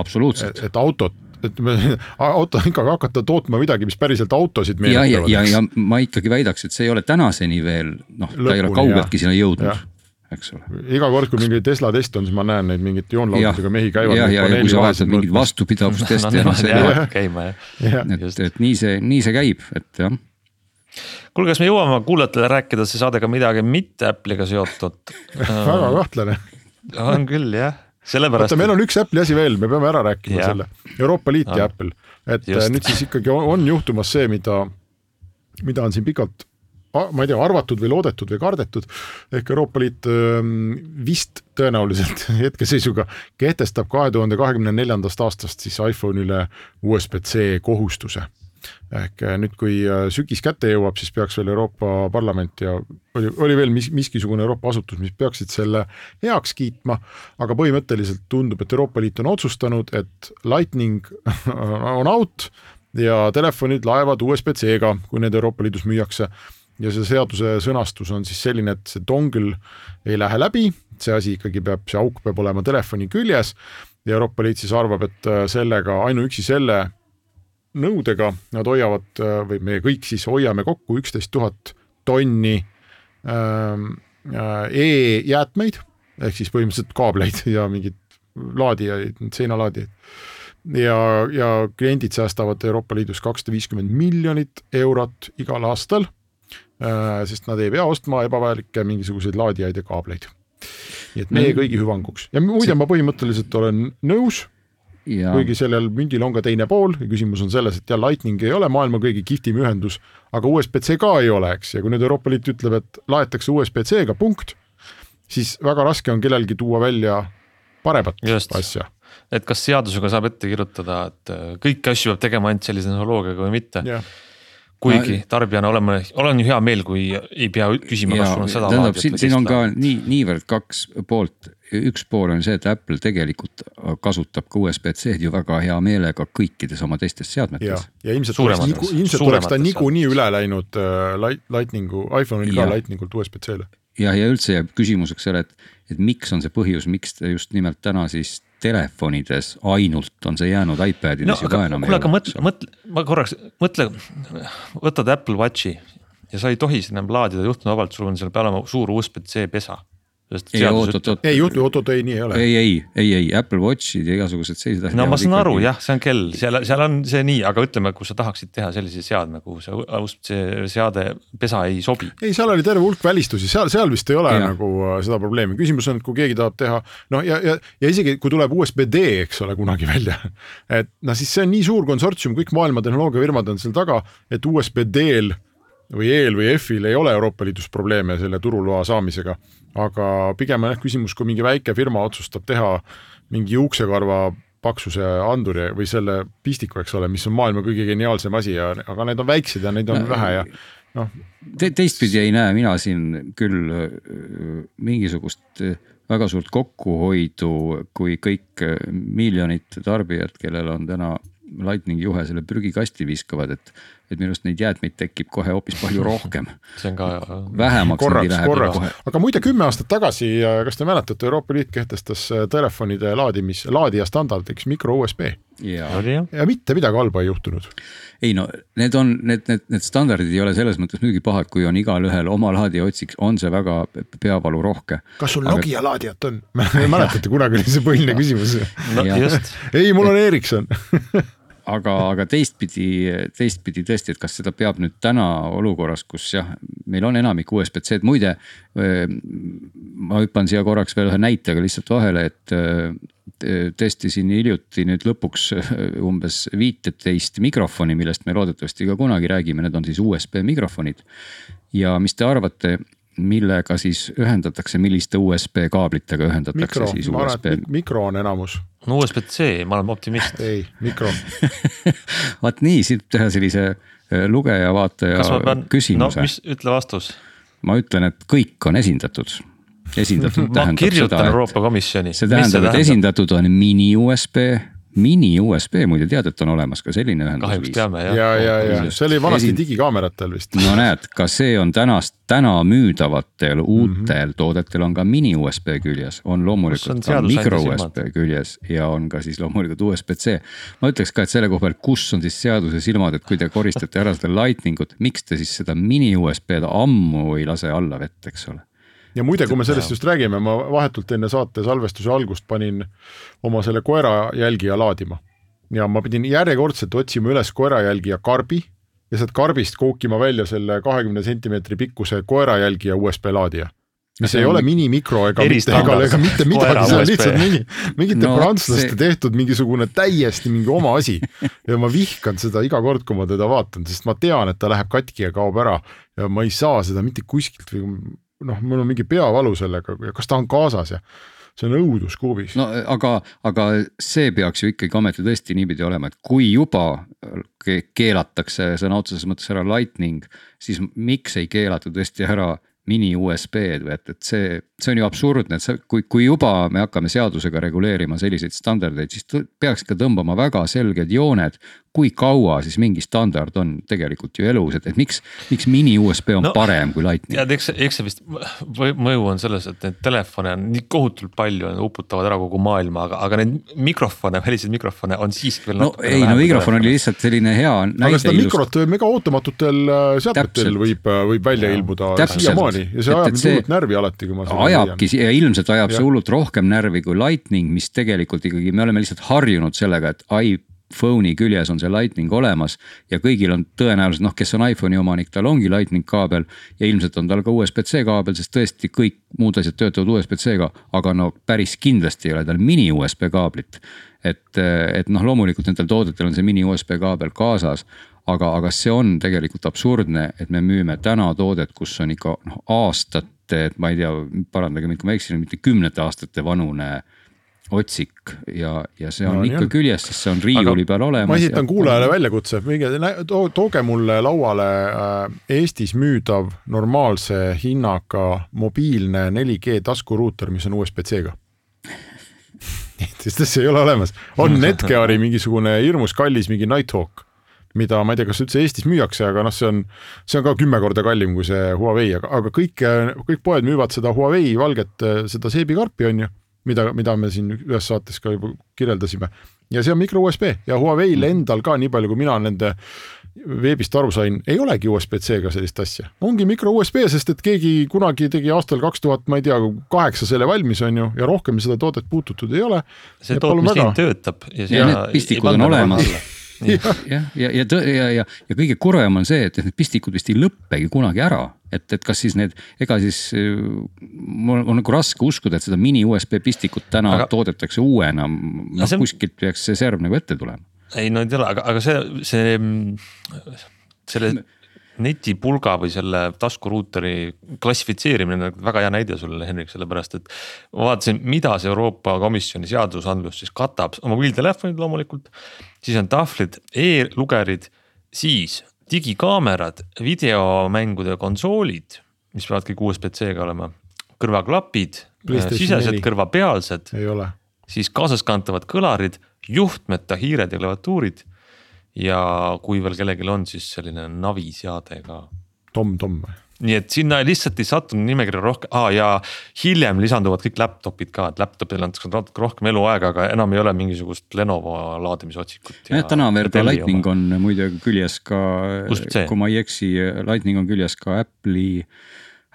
absoluutselt. et autot et me auto ikkagi hakata tootma midagi, mis päriselt autosid ja, ja, ja, ja ma ikkagi väidaks, et see ei ole tänaseni veel noh, ta ei ole kaugeltki sinna jõudnud eks ole. iga kord, kui mingi Tesla test on, siis ma näen neid mingit joonlaudadega mehi käivad. ja, ja, ja kui sa vaatad mingit vastupidavustesti no,. No, no, käima jah. et, et nii see, nii see käib, et jah kuulge, kas me jõuame kuulajatele rääkida see saade ka midagi mitte Apple'iga seotud väga kahtlane. on küll jah sellepärast. oota, meil on üks Apple'i asi veel, me peame ära rääkima ja. selle, Euroopa Liit ja, ja Apple, et Just. Äh, nüüd siis ikkagi on, on juhtumas see, mida, mida on siin pikalt ma ei tea, arvatud või loodetud või kardetud, ehk Euroopa Liit vist tõenäoliselt hetkeseisuga kehtestab kahe tuhande kahekümne neljandast aastast siis iPhone'ile USB-C kohustuse. Ehk äh, nüüd, kui äh, sügis kätte jõuab, siis peaks veel Euroopa Parlament ja oli, oli veel mis, miskisugune Euroopa asutus, mis peaksid selle heaks kiitma, aga põhimõtteliselt tundub, et Euroopa Liit on otsustanud, et Lightning on out ja telefonid laevad USB-C-ga, kui need Euroopa Liidus müüakse ja see seaduse sõnastus on siis selline, et see dongle ei lähe läbi, see asi ikkagi peab, see auk peab olema telefoni küljes ja Euroopa Liit siis arvab, et äh, sellega, ainuüksi selle nõudega nad hoiavad või me kõik siis hoiame kokku üksteist tuhat tonni ähm, äh, e-jäätmeid ehk siis põhimõtteliselt kaableid ja mingeid laadijaid, seinalaadijaid. ja, ja kliendid säästavad Euroopa Liidus kakssada viiskümmend miljonit eurot igal aastal äh,, sest nad ei pea ostma ebavajalikke mingisuguseid laadijaid ja kaableid. nii et meie kõigi hüvanguks ja muide, ma põhimõtteliselt olen nõus Ja... kuigi sellel mündil on ka teine pool ja küsimus on selles, et jah, Lightning ei ole maailma kõige kihvtim ühendus, aga USB-C ka ei ole, eks, ja kui nüüd Euroopa Liit ütleb, et laetakse USB-C-ga, punkt, siis väga raske on kellelgi tuua välja paremat Just. asja. et kas seadusega saab ette kirjutada, et äh, kõiki asju peab tegema ainult sellise tehnoloogiaga või mitte jah, kuigi tarbijana oleme, olen ju hea meel, kui ei pea küsima, kas sul on sada tähendab, laadijat siin, siin on ka nii, niivõrd kaks poolt, üks pool on see, et Apple tegelikult kasutab ka USB-C-d ju väga hea meelega kõikides oma teistes seadmetes. ja ilmselt oleks ilmselt oleks ta niikuinii üle läinud äh, Light- Lightningu, iPhone'il ka Jah. Lightningult USB-C-le. ja, ja üldse jääb küsimuseks selle, et, et miks on see põhjus, miks ta just nimelt täna siis telefonides ainult on see jäänud no iPadides juba aga enam kuule, aga mõtle, mõtle, ma korraks mõtle, võtad Apple Watchi ja sa ei tohi seda enam laadida juhtmevabalt, sul on seal peal olema suur USB-C pesa. ei, oot, oot, oot, ei oot-oot, ei nii ei ole. ei, ei, ei, ei Apple Watchid ja igasugused sellised asjad. no ma saan aru jah, see on kell, seal, seal on see nii, aga ütleme, kui sa tahaksid teha sellise seadme, kuhu see USB-C seade pesa ei sobi. ei, seal oli terve hulk välistusi, seal, seal vist ei ole ja. Nagu äh, seda probleemi, küsimus on, et kui keegi tahab teha noh, ja, ja, ja isegi kui tuleb USB-D, eks ole, kunagi välja, et noh, siis see on nii suur konsortsium, kõik maailma tehnoloogiafirmad on seal taga, et USB-D-l või E-l või F-il ei ole Euroopa Liidus probleeme selle turuloa saamisega, aga pigem on jah küsimus, kui mingi väike firma otsustab teha mingi juuksekarva paksuse anduri või selle pistiku, eks ole, mis on maailma kõige geniaalsem asi ja, aga need on väiksed ja neid on No, vähe ja noh, Te, teistpidi ei näe mina siin küll öö, mingisugust öö, väga suurt kokkuhoidu, kui kõik öö, miljonid tarbijad, kellel on täna Lightningi juhe selle prügikasti viskavad, et, et minu arust neid jäätmeid tekib kohe hoopis palju rohkem. see on ka. vähemaks korraks, korraks aga muide kümme aastat tagasi, kas te mäletate, Euroopa Liit kehtestas äh, telefonide laadimis, laadija standardiks micro USB ja ja mitte midagi halba ei juhtunud. ei no need on, need, need, need standardid ei ole selles mõttes muidugi pahad, kui on igalühel oma laadija otsiks, on see väga peavalurohke. kas sul Aga- Nokia laadijat on? mäletate, kunagi oli see põhiline küsimus. no ei, mul on Ericsson. aga, aga teistpidi, teistpidi tõesti, et kas seda peab nüüd täna olukorras, kus jah, meil on enamik USB-C-d, muide. ma hüppan siia korraks veel ühe näitega lihtsalt vahele, et öö, testisin hiljuti nüüd lõpuks umbes viiteist mikrofoni, millest me loodetavasti ka kunagi räägime, need on siis USB mikrofonid. ja mis te arvate, millega siis ühendatakse, milliste USB kaablitega ühendatakse mikro, siis ma arvan, USB et mik- mikro on enamus. no USB-C, ma olen optimist. ei, mikro. vaat nii, siit teha sellise äh, lugeja-vaataja pean, no küsimuse mis, ütle vastus. ma ütlen, et kõik on esindatud. esindatud ma tähendab kirjutan seda, Euroopa Komisjoni. et see tähendab, et esindatud on mini USB, mini USB muide tead, et on olemas ka selline kahjuks ühendusviis. teame jah. ja, ja, ja see oli vanasti Esin- digikaameratel vist. no näed, ka see on tänast, täna müüdavatel Mhm. uutel mm -hmm. toodetel on ka mini USB küljes, on loomulikult ka mikro? USB küljes ja on ka siis loomulikult USB-C. ma ütleks ka, et selle koha pealt, kus on siis seaduse silmad, et kui te koristate ära seda lightning ut, miks te siis seda mini USB-d ammu ei lase alla vett, eks ole. Ja muide, kui me sellest just räägime, ma vahetult enne saate salvestuse algust panin oma selle koera jälgija laadima. Ja ma pidin järjekordselt otsima üles koera jälgija karbi ja sealt karbist kookima välja selle kahekümne sentimeetri pikkuse koera jälgija USB laadija. Mis ei ole minimikro ega mitte, ega, ega mitte midagi, see on lihtsalt mingi, mingite No prantslaste see... tehtud mingisugune täiesti mingi oma asi. ja ma vihkan seda iga kord, kui ma teda vaatan, sest ma tean, et ta läheb katki ja kaob ära. Ja ma ei saa seda mitte kuskilt või noh, mul on mingi peavalu sellega ja kas ta on kaasas ja see on õudus kuubis no.. no aga, aga see peaks ju ikkagi ometi tõesti niipidi olema, et kui juba ke- keelatakse sõna otseses mõttes ära lightning, siis miks ei keelata tõesti ära mini USB-d või et, et see, see on ju absurdne, et sa, kui, kui juba me hakkame seadusega reguleerima selliseid standardeid, siis peaks ka tõmbama väga selged jooned. Kui kaua siis mingi standard on tegelikult ju elus, et, et miks, miks mini USB on No, parem kui lightning? tead, eks, eks see vist mõju on selles, et neid telefone on nii kohutult palju, uputavad ära kogu maailma, aga, aga neid mikrofone, väliseid mikrofone on siiski veel no ei, no mikrofon oli lihtsalt selline hea aga näide seda ilust- mikrot võib mega ootamatutel äh, seadmetel võib, võib välja ilmuda Täpselt. siiamaani ja see ajab mind see- hullult närvi alati, kui ma seda ajabki ja ilmselt ajab see Jah. hullult rohkem närvi kui lightning, mis tegelikult ikkagi, me oleme lihtsalt harjunud sellega, et iPhone'i küljes on see lightning olemas. ja kõigil on tõenäoliselt noh, kes on iPhone'i omanik, tal ongi lightning kaabel ja ilmselt on tal ka USB-C kaabel, sest tõesti kõik muud asjad töötavad USB-C-ga, aga no päris kindlasti ei ole tal mini USB kaablit et, et noh, loomulikult nendel toodetel on see mini USB kaabel kaasas, aga, aga see on tegelikult absurdne, et me müüme täna toodet, kus on ikka noh aastate, ma ei tea, parandage mind, kui ma eksin, mitte kümnete aastate vanune otsik ja, ja see on no, ikka jah. küljes, sest see on riiuli peal olemas. ma esitan ja... kuulajale väljakutse, minge to, tooge mulle lauale äh, Eestis müüdav normaalse hinnaga mobiilne 4G taskuruuter, mis on USB-C-ga sest see ei ole olemas, on Netgeari mingisugune hirmus kallis mingi Nighthawk mida ma ei tea, kas üldse Eestis müüakse, aga noh, see on, see on ka kümme korda kallim kui see Huawei, aga, aga kõik, kõik poed müüvad seda Huawei valget, seda seebikarpi, on ju mida, mida me siin ühes saates ka juba kirjeldasime. ja see on mikro USB ja Huawei'l mm. endal ka, nii palju kui mina nende veebist aru sain, ei olegi USB-C-ga sellist asja, ongi mikro USB, sest et keegi kunagi tegi aastal kaks tuhat, ma ei tea, kaheksa selle valmis, on ju, ja rohkem seda toodet puututud ei ole. see tootmisliin töötab ja, ja need pistikud on olemas jah, ja, ja, ja, ja, ja, ja kõige kurvem on see, et need pistikud vist ei lõppegi kunagi ära. et, et kas siis need, ega siis mul on nagu raske uskuda, et seda mini USB pistikut täna aga, toodetakse uuena. noh, see... kuskilt peaks see serv nagu ette tulema. ei no ei tea, aga, aga see, see, selle netipulga või selle taskuruuteri klassifitseerimine on väga hea näide sulle, Henrik, sellepärast et. ma vaatasin, mida see Euroopa Komisjoni seadusandlus siis katab, mobiiltelefonid loomulikult. Siis on tahvlid e, e-lugerid, siis digikaamerad, videomängude konsoolid, mis peavad kõik USB-C-ga olema, kõrvaklapid, sisesed kõrvapealsed. siis kaasaskantavad kõlarid, juhtmeta hiired ja klaviatuurid ja kui veel kellelgi on, siis selline naviseade ka. Tom-Tom või? Nii et sinna lihtsalt ei sattunud nimekirja rohkem ah, ja hiljem lisanduvad kõik laptop'id ka, et laptop'il antakse natuke rohkem eluaega, aga enam ei ole mingisugust Lenovo laadimisotsikut. jah, täna veel ka Lightning oma. on muide küljes ka, kui ma ei eksi, Lightning on küljes ka Apple'i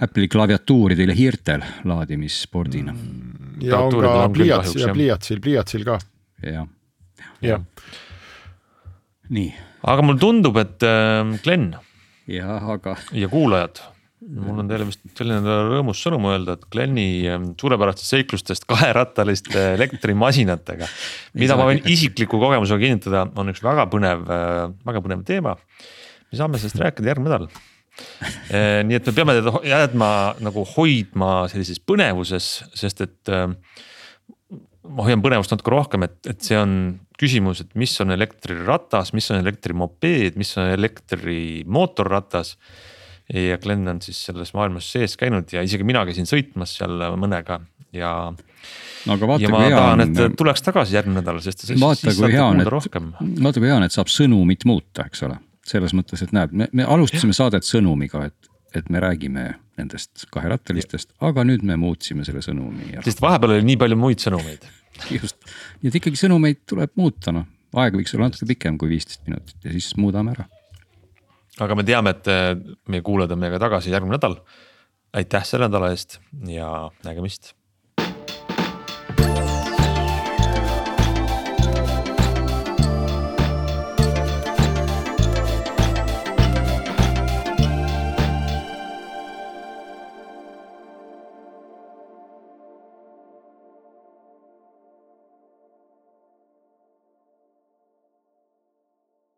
Apple'i klaviatuuridel ja hiirtel laadimispordina mm,. ja on ka pliiats ja pliiatsil, pliiatsil ka. jah. jah nii. aga mulle tundub, et äh, Glen. jah, aga. ja kuulajad, mul on teile vist selline rõõmus sõnum öelda, et Gleni ähm, suurepärastest seiklustest kaherattaliste elektrimasinatega. mida ma võin isikliku kogemusega kinnitada, on üks väga põnev, äh, väga põnev teema. me saame sellest rääkida järgmine nädal äh, nii et me peame teda jäädma nagu hoidma sellises põnevuses, sest et äh, ma hoian põnevust natuke rohkem, et, et see on küsimus, et mis on elektriratas, mis on elektrimopeed, mis on elektrimootorratas. Ja Glen on siis selles maailmas sees käinud ja isegi mina käisin sõitmas seal mõnega ja. no aga vaata, kui hea on. et tuleks tagasi järgmine nädal, sest. vaata, kui hea on, et, vaata, kui hea on, et saab sõnumit muuta, eks ole. selles mõttes, et näeb, me, me alustasime ja. saadet sõnumiga, et, et me räägime nendest kaherattalistest, aga nüüd me muutsime selle sõnumi. sest vahepeal oli nii palju muid sõnumeid just, nii et ikkagi sõnumeid tuleb muuta, noh, aeg võiks olla natuke pikem kui viisteist minutit ja siis muudame ära. Aga me teame, et eh, meie kuulajad on meiega tagasi järgmine nädal. aitäh selle nädala eest ja nägemist